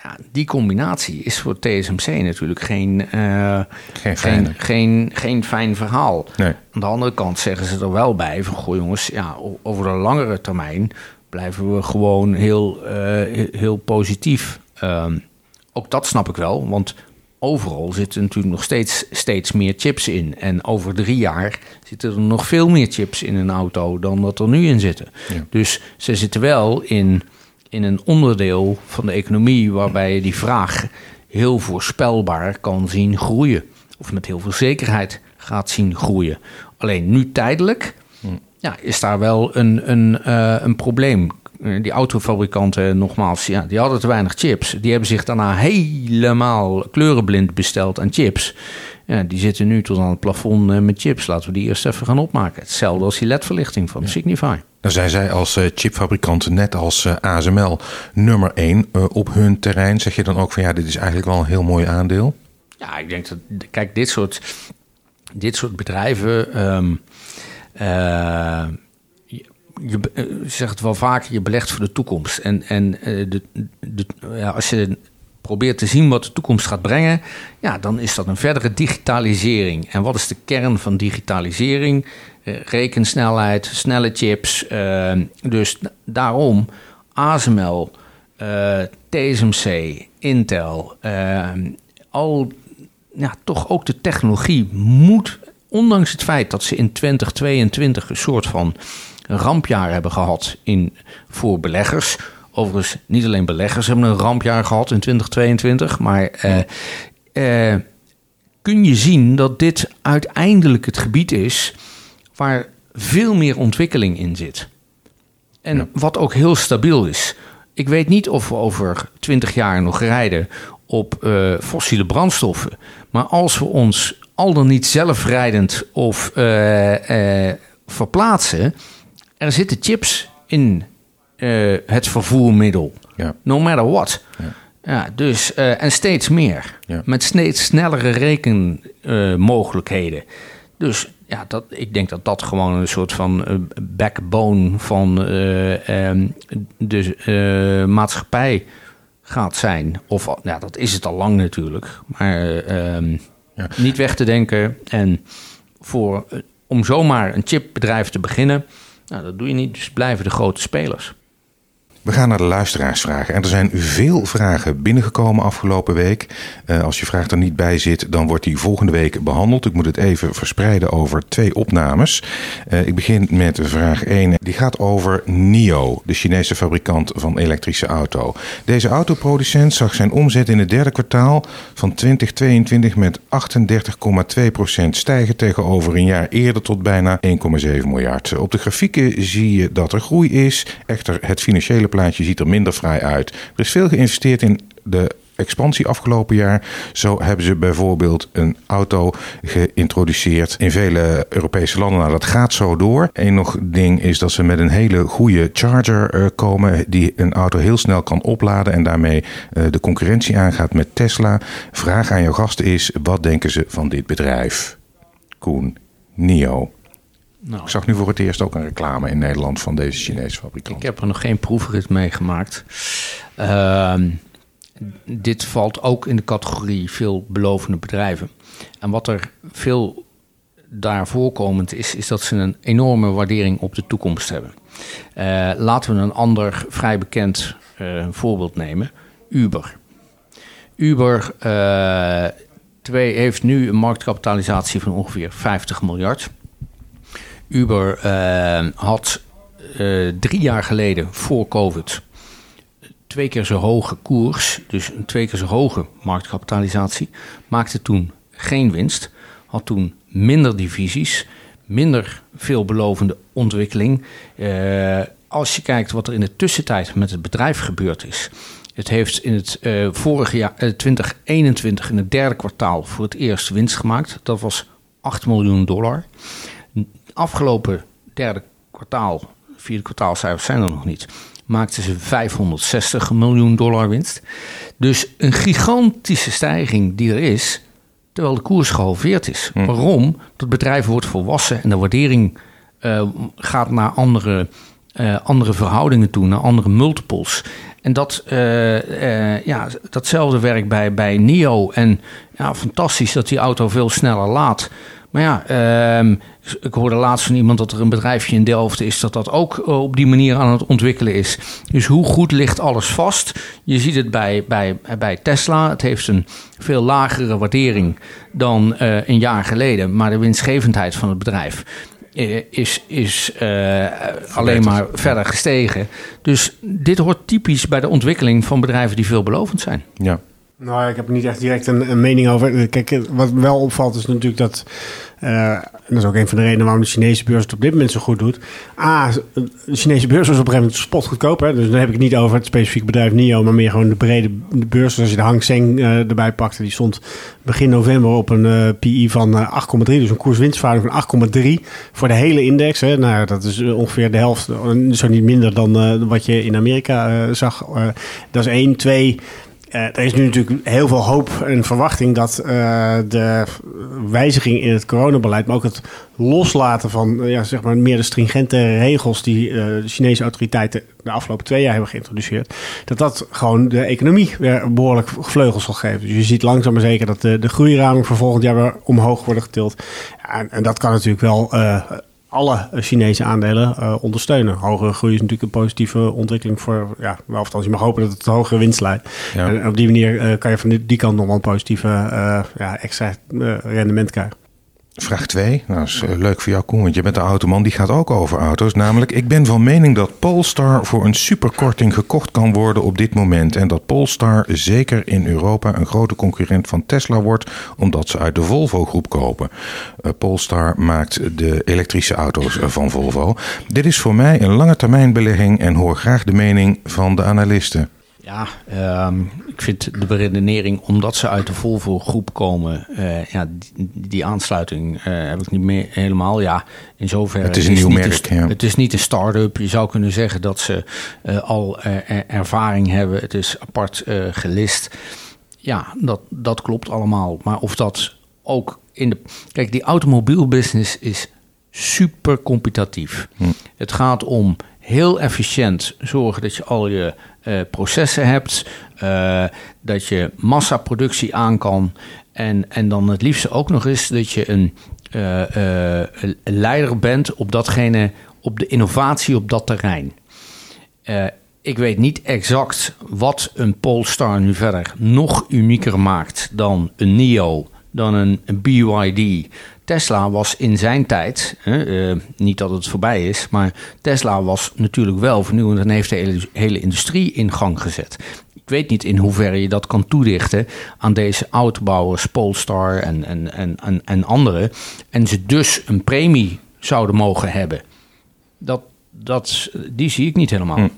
Ja, die combinatie is voor TSMC natuurlijk geen, uh, geen, geen, geen, geen, fijn verhaal. Nee. Aan de andere kant zeggen ze er wel bij van... goh jongens, ja, over de langere termijn blijven we gewoon heel, uh, heel positief. Um, ook dat snap ik wel, want overal zitten natuurlijk nog steeds, steeds meer chips in. En over drie jaar zitten er nog veel meer chips in een auto dan dat er nu in zitten. Dus ze zitten wel in, in een onderdeel van de economie waarbij je die vraag heel voorspelbaar kan zien groeien. Of met heel veel zekerheid gaat zien groeien. Alleen nu tijdelijk ja, is daar wel een, een, uh, een probleem. Eh, die autofabrikanten, nogmaals, ja, die hadden te weinig chips. Die hebben zich daarna helemaal kleurenblind besteld aan chips. Ja, die zitten nu tot aan het plafond eh, met chips. Laten we die eerst even gaan opmaken. Hetzelfde als die LED-verlichting van Signify.
Dan zijn zij als uh, chipfabrikant, net als ASML, nummer één op hun terrein. Zeg je dan ook van ja, dit is eigenlijk wel een heel mooi aandeel?
Ja, ik denk dat, kijk, dit soort, dit soort bedrijven. Um, je uh, zegt het wel vaker, je belegt voor de toekomst. En, en uh, de, de, ja, als je probeert te zien wat de toekomst gaat brengen, ja, dan is dat een verdere digitalisering. En wat is de kern van digitalisering? Uh, rekensnelheid, snelle chips. dus daarom ASML, TSMC, Intel, al, toch ook de technologie moet, ondanks het feit dat ze in 2022 een soort van rampjaar hebben gehad in, voor beleggers. Overigens, niet alleen beleggers hebben een rampjaar gehad in 2022, maar uh, uh, kun je zien dat dit uiteindelijk het gebied is waar veel meer ontwikkeling in zit. En wat ook heel stabiel is. Ik weet niet of we over 20 jaar nog rijden op uh, fossiele brandstoffen. Maar als we ons al dan niet zelfrijdend of verplaatsen, er zitten chips in uh, het vervoermiddel. Ja. No matter what. Ja. ja dus, uh, en steeds meer. Ja. Met steeds snellere rekenmogelijkheden. Uh, dus ja, dat, ik denk dat dat gewoon een soort van backbone van um, de maatschappij gaat zijn. Of ja, dat is het al lang natuurlijk. Maar um, niet weg te denken. En voor, om zomaar een chipbedrijf te beginnen nou, dat doe je niet, dus blijven de grote spelers.
We gaan naar de luisteraarsvragen. En er zijn veel vragen binnengekomen afgelopen week. Uh, als je vraag er niet bij zit, dan wordt die volgende week behandeld. Ik moet het even verspreiden over twee opnames. Uh, ik begin met vraag 1. Die gaat over NIO, de Chinese fabrikant van elektrische auto. Deze autoproducent zag zijn omzet in het derde kwartaal van 2022 met 38,2% stijgen tegenover een jaar eerder tot bijna 1,7 miljard. Op de grafieken zie je dat er groei is. Echter, het financiële plaatje ziet er minder vrij uit. Er is veel geïnvesteerd in de expansie afgelopen jaar. Zo hebben ze bijvoorbeeld een auto geïntroduceerd in vele Europese landen. Nou, dat gaat zo door. Eén nog ding is dat ze met een hele goede charger uh, komen die een auto heel snel kan opladen en daarmee uh, de concurrentie aangaat met Tesla. Vraag aan jouw gasten is: wat denken ze van dit bedrijf? Koen, NIO. Nou, ik zag nu voor het eerst ook een reclame in Nederland van deze Chinese fabrikant.
Ik heb er nog geen proefrit meegemaakt. Uh, dit valt ook in de categorie veelbelovende bedrijven. En wat er veel daar voorkomend is, is dat ze een enorme waardering op de toekomst hebben. Uh, laten we een ander vrij bekend uh, voorbeeld nemen: Uber. Uber uh, Twee heeft nu een marktkapitalisatie van ongeveer 50 miljard. Uber uh, had uh, drie jaar geleden voor COVID twee keer zo hoge koers, dus een twee keer zo hoge marktkapitalisatie, maakte toen geen winst, had toen minder divisies, minder veelbelovende ontwikkeling. Uh, als je kijkt wat er in de tussentijd met het bedrijf gebeurd is. Het heeft in het uh, vorige jaar, uh, 2021, in het derde kwartaal voor het eerst winst gemaakt. Dat was 8 miljoen dollar. Afgelopen derde kwartaal, vierde kwartaalcijfers zijn er nog niet, maakten ze 560 miljoen dollar winst. Dus een gigantische stijging die er is, terwijl de koers gehalveerd is. Hm. Waarom? Dat bedrijf wordt volwassen en de waardering uh, gaat naar andere, uh, andere verhoudingen toe, naar andere multiples. En dat, uh, ja, datzelfde werkt bij, bij NIO. En ja, fantastisch dat die auto veel sneller laat. Maar ja, uh, ik hoorde laatst van iemand dat er een bedrijfje in Delft is dat dat ook op die manier aan het ontwikkelen is. Dus hoe goed ligt alles vast? Je ziet het bij, bij, bij Tesla. Het heeft een veel lagere waardering dan uh, een jaar geleden, maar de winstgevendheid van het bedrijf is, is uh, alleen maar verder gestegen. Dus dit hoort typisch bij de ontwikkeling van bedrijven die veelbelovend zijn.
Ja.
Nou, ik heb niet echt direct een, mening over. Kijk, wat wel opvalt is natuurlijk dat en dat is ook een van de redenen waarom de Chinese beurs het op dit moment zo goed doet. A, de Chinese beurs was op een gegeven moment spotgoedkoop. Hè? Dus dan heb ik het niet over het specifieke bedrijf NIO, maar meer gewoon de brede de beurs. Dus als je de Hang Seng uh, erbij pakte, die stond begin november op een uh, PI van 8,3. Dus een koerswinstverhouding van 8,3 voor de hele index. Hè? Nou, dat is ongeveer de helft, zo niet minder dan wat je in Amerika zag. dat is één. Twee, uh, er is nu natuurlijk heel veel hoop en verwachting dat uh, de wijziging in het coronabeleid, maar ook het loslaten van uh, ja, zeg maar meer de stringente regels die de Chinese autoriteiten de afgelopen twee jaar hebben geïntroduceerd, dat dat gewoon de economie weer behoorlijk vleugels zal geven. Dus je ziet langzaam maar zeker dat de, de groeiraming voor volgend jaar weer omhoog worden getild. En, en, dat kan natuurlijk wel alle Chinese aandelen uh, ondersteunen. Hogere groei is natuurlijk een positieve ontwikkeling voor, ja, althans je mag hopen dat het tot hogere winst leidt. Ja. En op die manier uh, kan je van die, die, kant nog wel een positieve uh, ja, extra rendement krijgen.
Vraag 2, nou is leuk voor jou Koen, want je bent de automan, die gaat ook over auto's. Namelijk, ik ben van mening dat Polestar voor een superkorting gekocht kan worden op dit moment. En dat Polestar zeker in Europa een grote concurrent van Tesla wordt, omdat ze uit de Volvo-groep kopen. Uh, Polestar maakt de elektrische auto's van Volvo. Dit is voor mij een lange termijn belegging en hoor graag de mening van de analisten.
Ja, um, ik vind de beredenering, omdat ze uit de Volvo-groep komen, uh, ja, die, die aansluiting uh, heb ik niet meer helemaal. Ja, in zoverre.
Het is een nieuw merk.
Een, ja. Het is niet een start-up. Je zou kunnen zeggen dat ze uh, al ervaring hebben. Het is apart gelist. Ja, dat, dat klopt allemaal. Maar of dat ook in de. Kijk, die automobielbusiness is super competitief. Hm. Het gaat om heel efficiënt zorgen dat je al je uh, processen hebt, uh, dat je massaproductie aan kan. En, en dan het liefste ook nog eens dat je een, een leider bent op datgene, op de innovatie op dat terrein. ik weet niet exact wat een Polestar nu verder nog unieker maakt dan een NIO, dan een BYD, Tesla was in zijn tijd, uh, niet dat het voorbij is, maar Tesla was natuurlijk wel vernieuwend en heeft de hele, hele, industrie in gang gezet. Ik weet niet in hoeverre je dat kan toedichten aan deze autobouwers, Polestar en, en, en, en, en anderen. En ze dus een premie zouden mogen hebben. Dat, dat, die zie ik niet helemaal. Hm.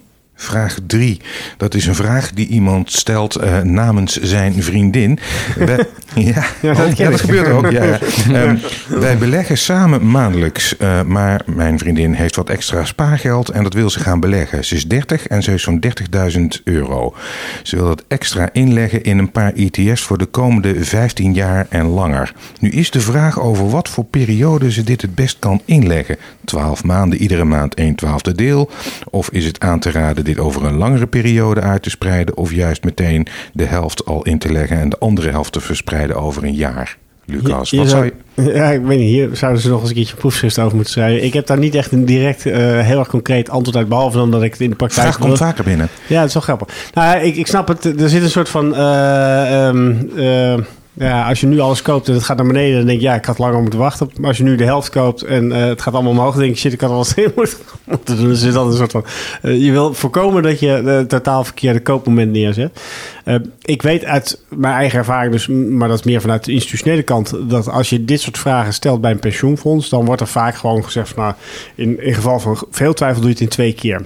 Vraag 3. Dat is een vraag die iemand stelt uh, namens zijn vriendin. Wij, ja, ja, dat, oh, ja, dat gebeurt ook. Ja, um, wij beleggen samen maandelijks. Uh, maar mijn vriendin heeft wat extra spaargeld en dat wil ze gaan beleggen. Ze is 30 en ze heeft zo'n 30.000 euro. Ze wil dat extra inleggen in een paar ETF's voor de komende 15 jaar en langer. Nu is de vraag over wat voor periode ze dit het best kan inleggen. 12 maanden, iedere maand 1 twaalfde deel. Of is het aan te raden dit over een langere periode uit te spreiden, of juist meteen de helft al in te leggen en de andere helft te verspreiden over een jaar? Lucas, wat zou je...
Ja, ik weet niet. Hier zouden ze nog eens een keertje proefschrift over moeten schrijven. Ik heb daar niet echt een direct, uh, heel erg concreet antwoord uit, behalve dan dat ik het in de praktijk...
Vraag komt vaker binnen.
Ja, dat is wel grappig. Nou, ik, ik snap het. Er zit een soort van... Uh, um, uh, Ja, als je nu alles koopt en het gaat naar beneden, dan denk je, ja, ik had langer moeten wachten. Maar als je nu de helft koopt en uh, het gaat allemaal omhoog, dan denk je, shit, ik had eens in moeten doen. Dus dat een soort van, uh, je wil voorkomen dat je de totaal verkeerde koopmoment neerzet. Uh, ik weet uit mijn eigen ervaring, dus, maar dat is meer vanuit de institutionele kant, dat als je dit soort vragen stelt bij een pensioenfonds, dan wordt er vaak gewoon gezegd van, nou, in, in geval van veel twijfel doe je het in twee keer.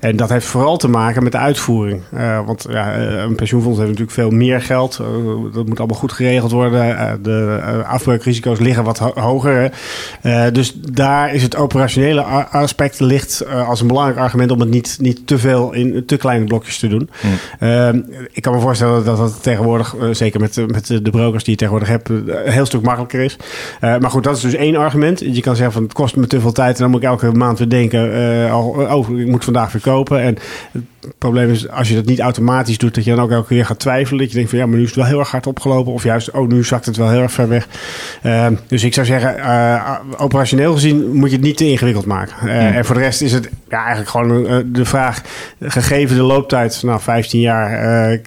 En dat heeft vooral te maken met de uitvoering. want ja, een pensioenfonds heeft natuurlijk veel meer geld. dat moet allemaal goed geregeld worden. Eh, de eh, afbreukrisico's liggen wat hoger. Eh, dus daar is het operationele aspect ligt als een belangrijk argument om het niet, niet te veel in te kleine blokjes te doen. Hmm. ik kan me voorstellen dat dat tegenwoordig, zeker met, met de brokers die je tegenwoordig hebt, een heel stuk makkelijker is. maar goed, dat is dus één argument. Je kan zeggen van het kost me te veel tijd en dan moet ik elke maand weer denken, oh, ik moet vandaag verkopen. En het probleem is, als je dat niet automatisch doet, dat je dan ook elke keer gaat twijfelen. Dat je denkt van ja, maar nu is het wel heel erg hard opgelopen. Of juist, oh, nu zakt het wel heel erg ver weg. Uh, dus ik zou zeggen, uh, operationeel gezien moet je het niet te ingewikkeld maken. Uh, En voor de rest is het ja, eigenlijk gewoon de vraag, gegeven de looptijd, nou 15 jaar,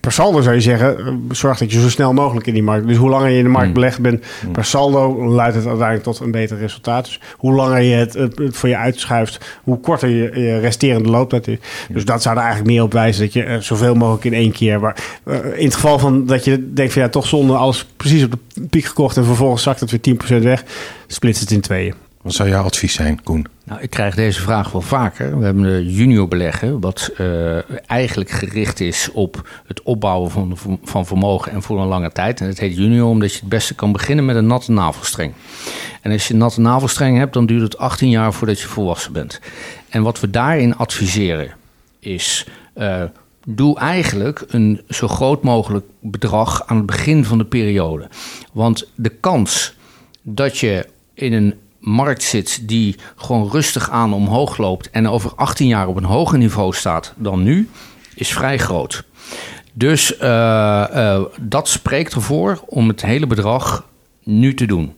per saldo zou je zeggen, zorg dat je zo snel mogelijk in die markt. Dus hoe langer je in de markt mm. belegd bent, mm. per saldo leidt het uiteindelijk tot een beter resultaat. Dus hoe langer je het, het, voor je uitschuift, hoe korter je, je resterende looptijd is. Dus dat zou er eigenlijk meer op wijzen dat je uh, zoveel mogelijk in één keer. Maar uh, in het geval van dat je denkt van ja, toch zonde alles precies op de piek gekocht en vervolgens zakt het weer 10% weg, splitst het in tweeën.
Wat zou jouw advies zijn, Koen?
Nou, ik krijg deze vraag wel vaker. We hebben de junior beleggen, wat uh, eigenlijk gericht is op het opbouwen van, van vermogen en voor een lange tijd. En het heet junior omdat je het beste kan beginnen met een natte navelstreng. En als je een natte navelstreng hebt, dan duurt het 18 jaar voordat je volwassen bent. En wat we daarin adviseren, is. Uh, doe eigenlijk een zo groot mogelijk bedrag aan het begin van de periode. Want de kans dat je in een markt zit die gewoon rustig aan omhoog loopt en over 18 jaar op een hoger niveau staat dan nu, is vrij groot. Dus uh, uh, dat spreekt ervoor om het hele bedrag nu te doen.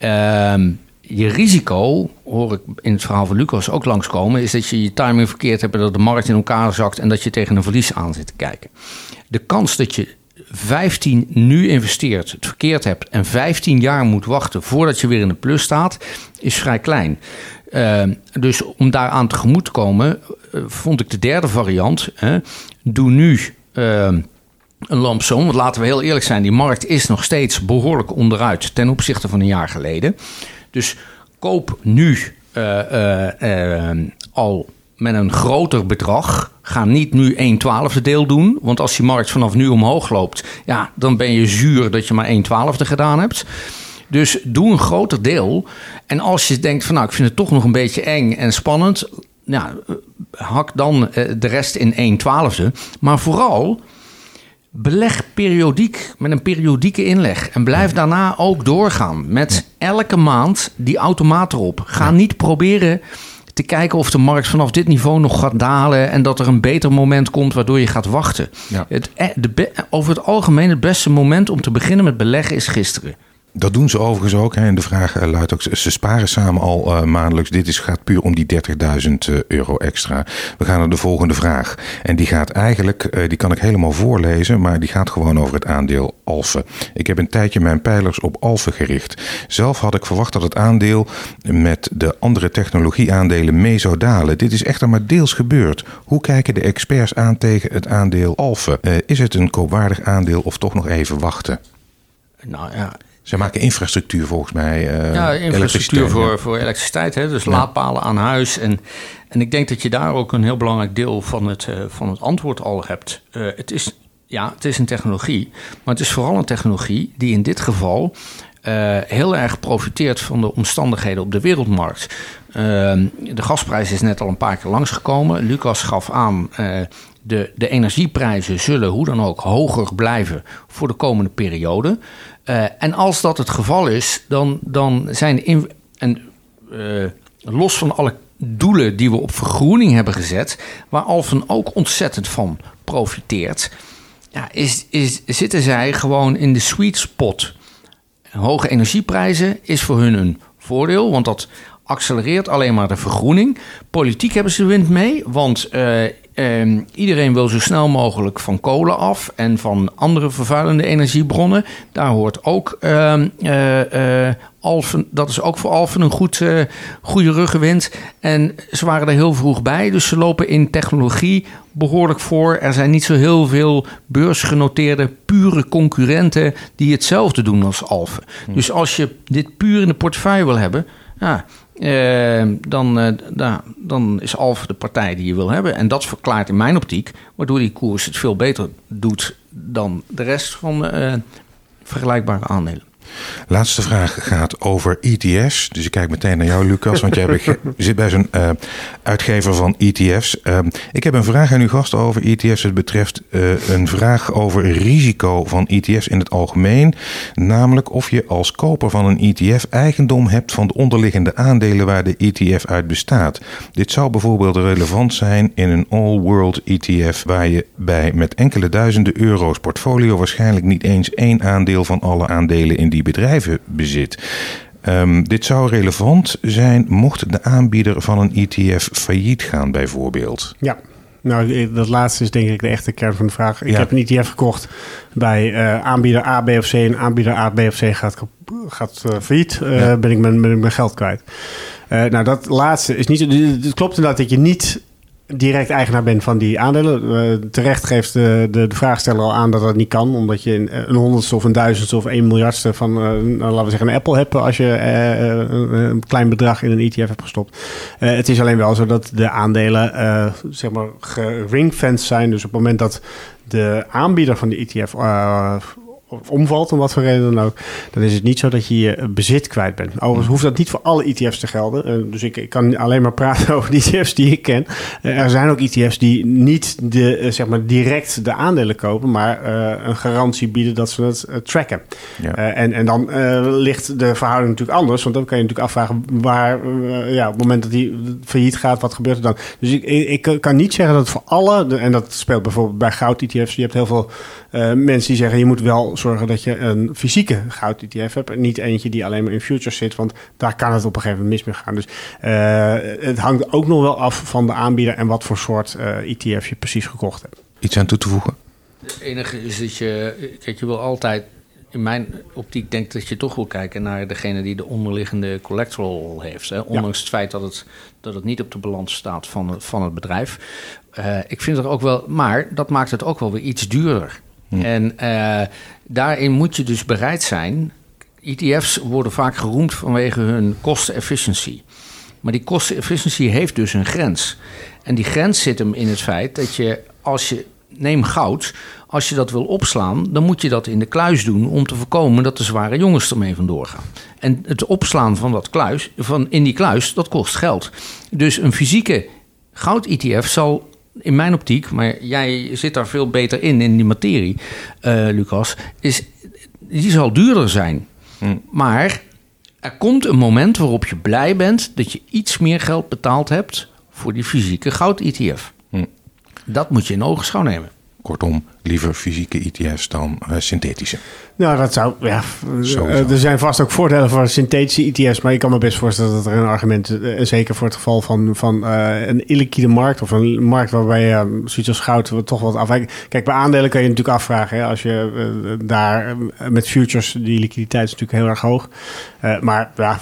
Uh, je risico, hoor ik in het verhaal van Lucas ook langskomen, is dat je je timing verkeerd hebt en dat de markt in elkaar zakt en dat je tegen een verlies aan zit te kijken. De kans dat je 15 nu investeert, het verkeerd hebt en 15 jaar moet wachten voordat je weer in de plus staat, is vrij klein. Uh, dus om daaraan tegemoet te komen, uh, vond ik de derde variant. Hè, doe nu uh, een lampsom. Want laten we heel eerlijk zijn, die markt is nog steeds behoorlijk onderuit ten opzichte van een jaar geleden. Dus koop nu uh, uh, al met een groter bedrag. Ga niet nu 1 twaalfde deel doen. Want als die markt vanaf nu omhoog loopt, ja, dan ben je zuur dat je maar 1 twaalfde gedaan hebt. Dus doe een groter deel. En als je denkt van nou, ik vind het toch nog een beetje eng en spannend. Ja, hak dan de rest in 1 twaalfde. Maar vooral beleg periodiek met een periodieke inleg. En blijf daarna ook doorgaan met elke maand die automaat erop. Ga niet proberen te kijken of de markt vanaf dit niveau nog gaat dalen en dat er een beter moment komt waardoor je gaat wachten. Het, eh, de, over het algemeen het beste moment om te beginnen met beleggen is gisteren.
Dat doen ze overigens ook. Hè. En de vraag eh, luidt ook, ze sparen samen al uh, maandelijks. Dit is, gaat puur om die 30.000 euro extra. We gaan naar de volgende vraag. En die gaat eigenlijk, die kan ik helemaal voorlezen, maar die gaat gewoon over het aandeel Alphen. Ik heb een tijdje mijn pijlers op Alphen gericht. Zelf had ik verwacht dat het aandeel met de andere technologieaandelen mee zou dalen. Dit is echter maar deels gebeurd. Hoe kijken de experts aan tegen het aandeel Alphen? is het een koopwaardig aandeel of toch nog even wachten?
Nou ja,
ze maken infrastructuur volgens mij.
Uh, ja, infrastructuur voor, voor elektriciteit. Hè? Dus laadpalen aan huis. En, en ik denk dat je daar ook een heel belangrijk deel van het, uh, van het antwoord al hebt. Uh, het is, ja, het is een technologie. Maar het is vooral een technologie die in dit geval heel erg profiteert van de omstandigheden op de wereldmarkt. de gasprijs is net al een paar keer langsgekomen. Lucas gaf aan. De, de energieprijzen zullen hoe dan ook hoger blijven voor de komende periode. Uh, en als dat het geval is, dan, dan zijn in, en, uh, los van alle doelen die we op vergroening hebben gezet, waar Alphen ook ontzettend van profiteert, ja, is, is, zitten zij gewoon in de sweet spot. Hoge energieprijzen is voor hun een voordeel, want dat accelereert alleen maar de vergroening. Politiek hebben ze de wind mee, want uh, Ehm, iedereen wil zo snel mogelijk van kolen af en van andere vervuilende energiebronnen. Daar hoort ook ehm, eh, eh, Alphen, dat is ook voor Alphen een goed, uh, goede ruggenwind. En ze waren er heel vroeg bij, dus ze lopen in technologie behoorlijk voor. Er zijn niet zo heel veel beursgenoteerde pure concurrenten die hetzelfde doen als Alphen. Hm. Dus als je dit puur in de portefeuille wil hebben, ja, uh, dan, uh, dan is Alfa de partij die je wil hebben. En dat verklaart in mijn optiek, waardoor die koers het veel beter doet dan de rest van uh, vergelijkbare aandelen.
Laatste vraag gaat over ETF's. Dus ik kijk meteen naar jou, Lucas, want jij zit bij zo'n uh, uitgever van ETF's. Uh, ik heb een vraag aan uw gasten over ETF's. Het betreft uh, een vraag over risico van ETF's in het algemeen. Namelijk of je als koper van een ETF eigendom hebt van de onderliggende aandelen waar de ETF uit bestaat. Dit zou bijvoorbeeld relevant zijn in een all-world ETF, waar je bij met enkele duizenden euro's portfolio waarschijnlijk niet eens één aandeel van alle aandelen in die bedrijven bezit. Um, dit zou relevant zijn mocht de aanbieder van een ETF failliet gaan, bijvoorbeeld.
Ja. Nou, dat laatste is denk ik de echte kern van de vraag. Ik heb een ETF gekocht bij uh, aanbieder A, B of C. En aanbieder A, B of C gaat, gaat uh, failliet. Uh, ja. ben, ik mijn, ben ik mijn geld kwijt. nou, dat laatste is niet... Het klopt inderdaad dat je niet direct eigenaar bent van die aandelen. Uh, terecht geeft de, de, de, vraagsteller al aan dat dat niet kan, omdat je een, honderdste of een duizendste of een miljardste van, uh, nou, laten we zeggen, een Apple hebt als je uh, een klein bedrag in een ETF hebt gestopt. het is alleen wel zo dat de aandelen, zeg maar, geringfenced zijn. Dus op het moment dat de aanbieder van de ETF of omvalt, om wat voor reden dan ook, dan is het niet zo dat je je bezit kwijt bent. Overigens hoeft dat niet voor alle ETF's te gelden. Uh, dus ik, ik, kan alleen maar praten over de ETF's die ik ken. Uh, er zijn ook ETF's die niet de, uh, zeg maar direct de aandelen kopen, maar een garantie bieden dat ze het tracken. Ja. en, en dan ligt de verhouding natuurlijk anders, want dan kan je natuurlijk afvragen waar, ja, op het moment dat die failliet gaat, wat gebeurt er dan? Dus ik, ik, ik kan niet zeggen dat voor alle, en dat speelt bijvoorbeeld bij goud-ETF's, je hebt heel veel mensen die zeggen je moet wel zorgen dat je een fysieke goud-ETF hebt. En niet eentje die alleen maar in futures zit. Want daar kan het op een gegeven moment mis mee gaan. Dus uh, het hangt ook nog wel af van de aanbieder en wat voor soort uh, eh, ETF je precies gekocht hebt.
Iets aan toe te voegen?
Het enige is dat je, kijk, je wil altijd in mijn optiek denk dat je toch wil kijken naar degene die de onderliggende collateral heeft. Hè? Ondanks ja. het feit dat het, dat het niet op de balans staat van, van het bedrijf. Uh, ik vind het ook wel, maar dat maakt het ook wel weer iets duurder. En uh, daarin moet je dus bereid zijn. ETF's worden vaak geroemd vanwege hun kostenefficiëntie. Maar die kostenefficiëntie heeft dus een grens. En die grens zit hem in het feit dat je, als je, neem goud, als je dat wil opslaan, dan moet je dat in de kluis doen om te voorkomen dat de zware jongens ermee vandoor gaan. En het opslaan van dat kluis, van in die kluis, dat kost geld. Dus een fysieke goud-ETF zal in mijn optiek, maar jij zit daar veel beter in, in die materie, uh, Lucas, is die zal duurder zijn. Hm. Maar er komt een moment waarop je blij bent dat je iets meer geld betaald hebt voor die fysieke goud-ETF. Hm. Dat moet je in ogenschouw nemen.
Kortom, liever fysieke ETF's dan uh, synthetische.
Nou, dat zou. Ja, uh, er zijn vast ook voordelen voor synthetische ETF's. Maar ik kan me best voorstellen dat er een argument. Uh, zeker voor het geval van, van een illiquide markt. of een markt waarbij je zoiets als goud toch wat afwijkt. Kijk, bij aandelen kan je natuurlijk afvragen. Hè, als je daar met futures. die liquiditeit is natuurlijk heel erg hoog. maar ja,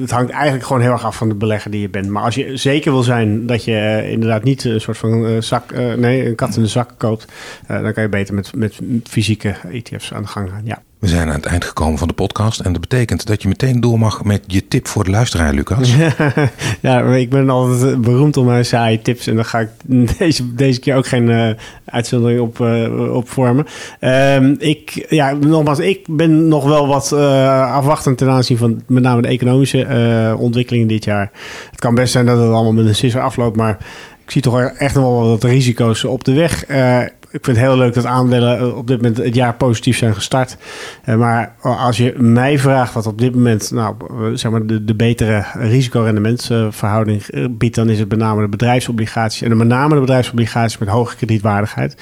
het hangt eigenlijk gewoon heel erg af van de belegger die je bent. Maar als je zeker wil zijn dat je inderdaad niet een soort van zak. nee, een kat in de zak koopt. dan kan je beter met, met fysieke ETF's aan de gang gaan. Ja.
We zijn aan het eind gekomen van de podcast. En dat betekent dat je meteen door mag met je tip voor de luisteraar, Lucas.
ja, ik ben altijd beroemd om mijn saaie tips. En daar ga ik deze, deze keer ook geen uh, uitzondering op, uh, op vormen. Uh, ik, ja, nogmaals, ik ben nog wel wat uh, afwachtend ten aanzien van met name de economische ontwikkelingen dit jaar. Het kan best zijn dat het allemaal met een sisser afloopt, maar ik zie toch echt nog wel wat risico's op de weg ik vind het heel leuk dat aandelen eh, op dit moment het jaar positief zijn gestart. Eh, maar als je mij vraagt wat op dit moment nou, eh, zeg maar de, de betere risicorendementsverhouding biedt, dan is het met name de bedrijfsobligaties. En met name de bedrijfsobligaties met hoge kredietwaardigheid.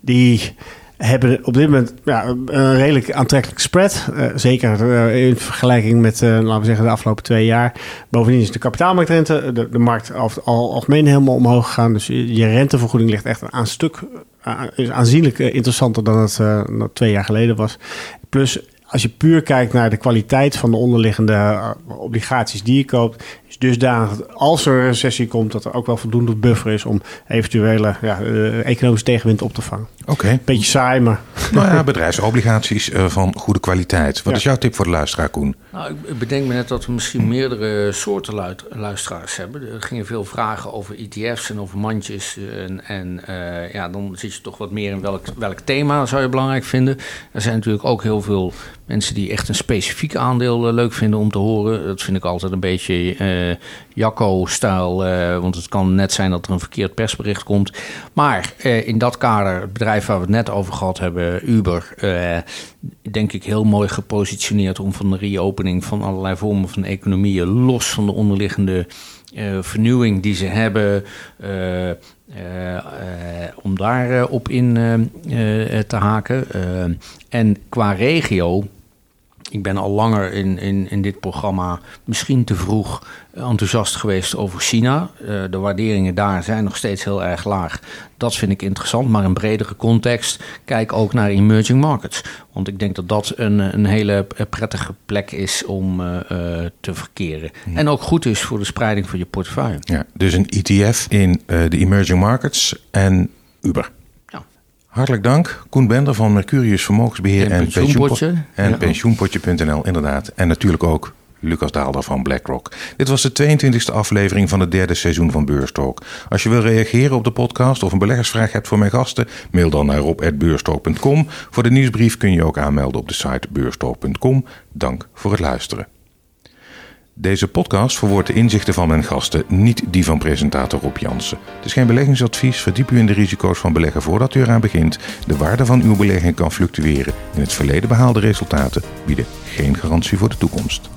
Die hebben op dit moment ja, een redelijk aantrekkelijk spread. Zeker in vergelijking met, laten we zeggen, de afgelopen twee jaar. Bovendien is de kapitaalmarktrente, de, de markt al, al algemeen helemaal omhoog gegaan. Dus je rentevergoeding ligt echt aan stuk, is aanzienlijk interessanter dan het twee jaar geleden was. Plus als je puur kijkt naar de kwaliteit van de onderliggende obligaties die je koopt, is dusdanig als er een recessie komt, dat er ook wel voldoende buffer is om eventuele ja, economische tegenwind op te vangen.
Oké.
Beetje saai, maar...
Nou ja, bedrijfsobligaties uh, van goede kwaliteit. Wat is jouw tip voor de luisteraar, Koen?
Nou, ik bedenk me net dat we misschien meerdere soorten luisteraars hebben. Er gingen veel vragen over ETF's en over mandjes. En, en uh, ja, dan zit je toch wat meer in welk, welk thema zou je belangrijk vinden. Er zijn natuurlijk ook heel veel mensen die echt een specifiek aandeel uh, leuk vinden om te horen. Dat vind ik altijd een beetje Jacco-stijl. want het kan net zijn dat er een verkeerd persbericht komt. Maar in dat kader, het bedrijf waar we het net over gehad hebben, Uber, uh, denk ik heel mooi gepositioneerd om van de reopening van allerlei vormen van economieën, los van de onderliggende uh, vernieuwing die ze hebben, uh, om daar op in te haken. en qua regio ik ben al langer in, in, in dit programma misschien te vroeg enthousiast geweest over China. Uh, de waarderingen daar zijn nog steeds heel erg laag. Dat vind ik interessant, maar in bredere context kijk ook naar emerging markets. Want ik denk dat dat een, een hele prettige plek is om uh, te verkeren. En ook goed is voor de spreiding van je portefeuille.
Ja, dus een ETF in de emerging markets en Uber. Hartelijk dank, Koen Bender van Mercurius Vermogensbeheer en,
Pensioenpotje.
En pensioenpotje.nl, inderdaad. En natuurlijk ook Lucas Daalder van BlackRock. Dit was de 22e aflevering van het derde seizoen van Beurstalk. Als je wil reageren op de podcast of een beleggersvraag hebt voor mijn gasten, mail dan naar rob.beurstalk.com. Voor de nieuwsbrief kun je ook aanmelden op de site beurstalk.com. Dank voor het luisteren. Deze podcast verwoordt de inzichten van mijn gasten, niet die van presentator Rob Jansen. Het is geen beleggingsadvies, verdiep u in de risico's van beleggen voordat u eraan begint. De waarde van uw belegging kan fluctueren. In het verleden behaalde resultaten bieden geen garantie voor de toekomst.